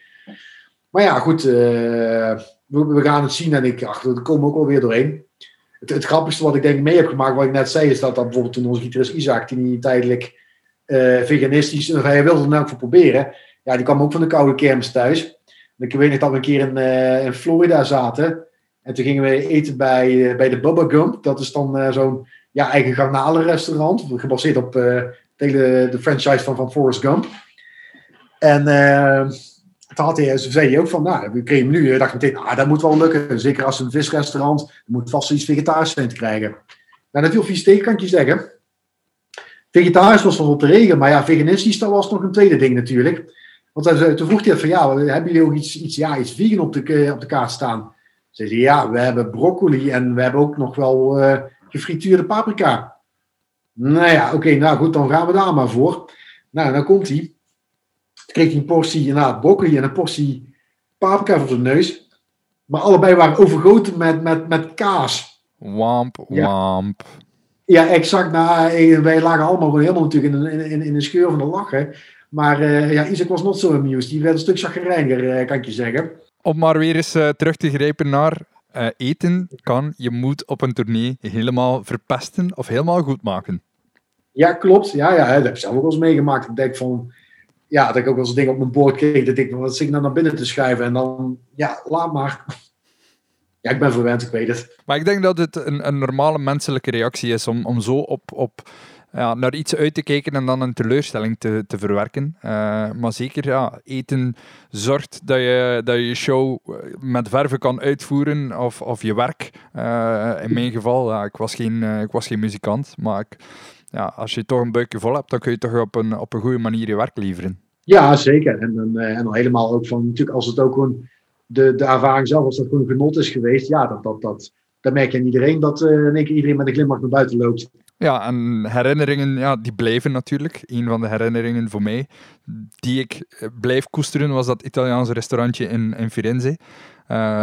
Maar ja, goed. Uh, we, gaan het zien en ik, ach, er komen ook wel weer doorheen. Het, het, grappigste wat ik denk mee heb gemaakt, wat ik net zei, is dat, bijvoorbeeld toen onze gitarist Isaac, die tijdelijk uh, veganistisch, hij wilde het nou voor proberen, ja, die kwam ook van de koude kermis thuis. En ik weet nog dat we een keer in, in Florida zaten. En toen gingen we eten bij, bij de Bubba Gump. Dat is dan zo'n ja, eigen garnalenrestaurant, gebaseerd op de, de franchise van, van Forrest Gump. En had hij, zei hij ook van, nou, we kregen nu. Ik dacht meteen, ah, dat moet wel lukken. Zeker als een visrestaurant, moet vast iets vegetarisch zijn te krijgen. Nou, dat tegen, kan je zeggen. Vegetarisch was wel op de regen, maar ja, veganistisch, dat was nog een tweede ding natuurlijk. Want toen vroeg hij van, ja, hebben jullie ook iets, iets, ja, iets vegan op de, op de kaart staan? Zei hij, ja, we hebben broccoli en we hebben ook nog wel gefrituurde paprika. Nou ja, oké, nou goed, dan gaan we daar maar voor. Nou, dan komt hij kreeg hij een portie inderdaad broccoli en een portie paprika voor zijn neus. Maar allebei waren overgoten met, met, met kaas. Wamp, wamp. Ja, exact. Nou, eh, wij lagen allemaal helemaal natuurlijk in, in, in, in de scheur van de lachen. Maar uh, ja, Isaac was not zo amused. Die werd een stuk chagrijniger, uh, kan ik je zeggen. Om maar weer eens uh, terug te grijpen naar eten kan je moet op een tournee helemaal verpesten of helemaal goed maken. Ja, klopt. Ja, ja, dat heb ik zelf ook wel eens meegemaakt. Ik denk van, ja, dat ik ook wel eens dingen op mijn bord kreeg. Dat ik, wat zit ik nou naar binnen te schuiven? En dan, ja, laat maar. Ja, ik ben verwend, ik weet het. Maar ik denk dat het een, een normale menselijke reactie is om, om zo op, op ja, naar iets uit te kijken en dan een teleurstelling te, te verwerken. Uh, maar zeker, ja, eten zorgt dat je dat je, show met verven kan uitvoeren of, of je werk. Uh, in mijn geval, ja, ik, was geen, ik was geen muzikant, maar ik, ja, als je toch een buikje vol hebt, dan kun je toch op een, op een goede manier je werk leveren. Ja, zeker. En, en, en dan helemaal ook van, natuurlijk als het ook gewoon de, de ervaring zelf, als dat gewoon genot is geweest, ja, dat, dat, dat, dan merk je aan iedereen dat uh, in één keer iedereen met een glimlach naar buiten loopt. Ja, en herinneringen, ja, die blijven natuurlijk. Een van de herinneringen voor mij die ik eh, blijf koesteren was dat Italiaanse restaurantje in, in Firenze. Uh,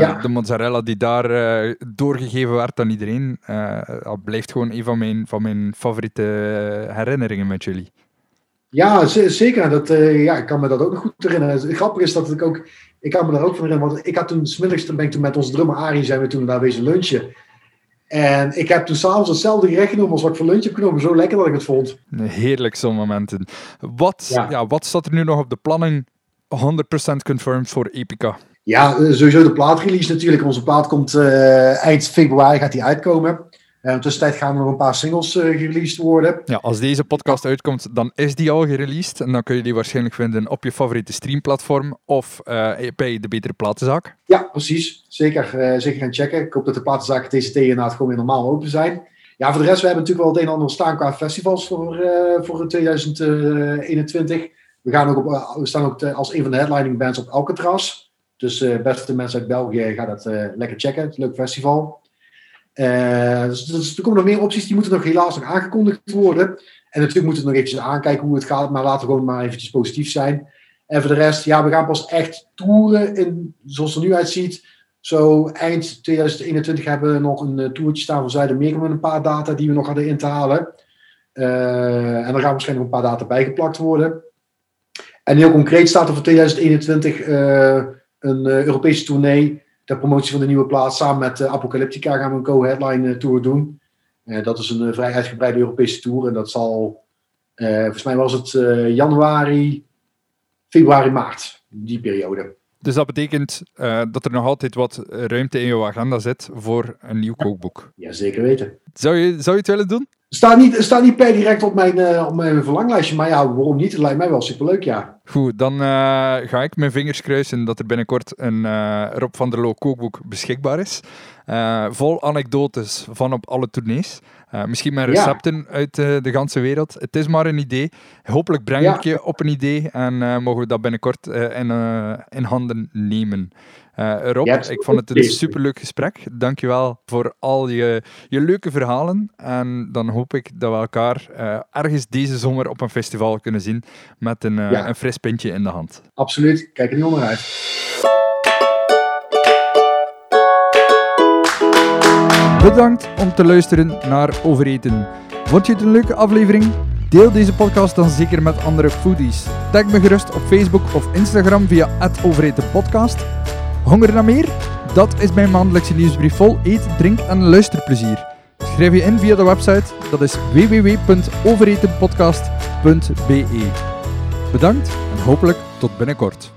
ja. De mozzarella die daar uh, doorgegeven werd aan iedereen, uh, blijft gewoon een van mijn, van mijn favoriete herinneringen met jullie. Ja, zeker. Dat, ja, ik kan me dat ook nog goed herinneren. Het grappige is dat ik ook, ik kan me daar ook van herinneren, want ik had toen, smiddags ben ik toen met onze drummer Arie, zijn we toen daar wezen lunchen. En ik heb toen s'avonds hetzelfde gerecht genomen als wat ik voor lunch heb genomen. Zo lekker dat ik het vond. Heerlijk zo'n momenten. Wat, ja. ja. wat staat er nu nog op de planning 100% confirmed voor Epica? Ja, eh, sowieso de plaatrelease natuurlijk. Onze plaat komt uh, eind februari gaat die uitkomen. Uh, tussentijd gaan er nog een paar singles uh, gereleased worden. Ja, als deze podcast uitkomt, dan is die al gereleased. En dan kun je die waarschijnlijk vinden op je favoriete streamplatform of uh, bij de Betere Platenzaak. Ja, precies. Zeker, zeker gaan checken. Ik hoop dat de platenzaken TCT inderdaad gewoon weer normaal open zijn. Ja, voor de rest, we hebben natuurlijk wel het een en ander staan qua festivals voor, voor 2021. We, gaan ook op, we staan ook als een van de headlining bands op Alcatraz. Dus beste mensen uit België, ga dat lekker checken. Het is een leuk festival. Uh, dus, dus, er komen nog meer opties, die moeten nog helaas nog aangekondigd worden. En natuurlijk moeten we nog eventjes aankijken hoe het gaat, maar laten we gewoon maar eventjes positief zijn. En voor de rest, ja, we gaan pas echt toeren, in, zoals het er nu uitziet. Zo eind 2021 hebben we nog een toertje staan voor Zuid-Amerika met een paar data die we nog hadden in te halen. en er gaan waarschijnlijk een paar data bijgeplakt worden. En heel concreet staat er voor 2021 een Europese tournee ter promotie van de nieuwe plaats. Samen met uh, Apocalyptica gaan we een co-headline uh, tour doen. dat is een vrij uitgebreide Europese tour. En dat zal, volgens mij was het januari, februari, maart. Die periode. Dus dat betekent dat er nog altijd wat ruimte in jouw agenda zit voor een nieuw kookboek. Ja, zeker weten. Zou je, zou je het willen doen? Staat niet, staat niet per direct op mijn, uh, op mijn verlanglijstje, maar ja, waarom niet? Het lijkt mij wel superleuk, ja. Goed, dan uh, ga ik mijn vingers kruisen dat er binnenkort een uh, Rob van der Loo kookboek beschikbaar is. vol anekdotes van op alle tournees. misschien met recepten uit de ganse wereld. Het is maar een idee. Hopelijk breng ja. ik je op een idee en mogen we dat binnenkort in, in handen nemen. Uh, Rob, ik vond het een superleuk gesprek. Dankjewel voor al je, je leuke verhalen. En dan hoop ik dat we elkaar uh, ergens deze zomer op een festival kunnen zien met een, uh, ja. een fris pintje in de hand. Absoluut. Kijk er niet onderuit. Bedankt om te luisteren naar Overeten. Vond je het een leuke aflevering? Deel deze podcast dan zeker met andere foodies. Tag me gerust op Facebook of Instagram via @overetenpodcast. Honger naar meer? Dat is mijn maandelijkse nieuwsbrief vol eet, drink en luisterplezier. Schrijf je in via de website, dat is www.overetenpodcast.be. Bedankt en hopelijk tot binnenkort.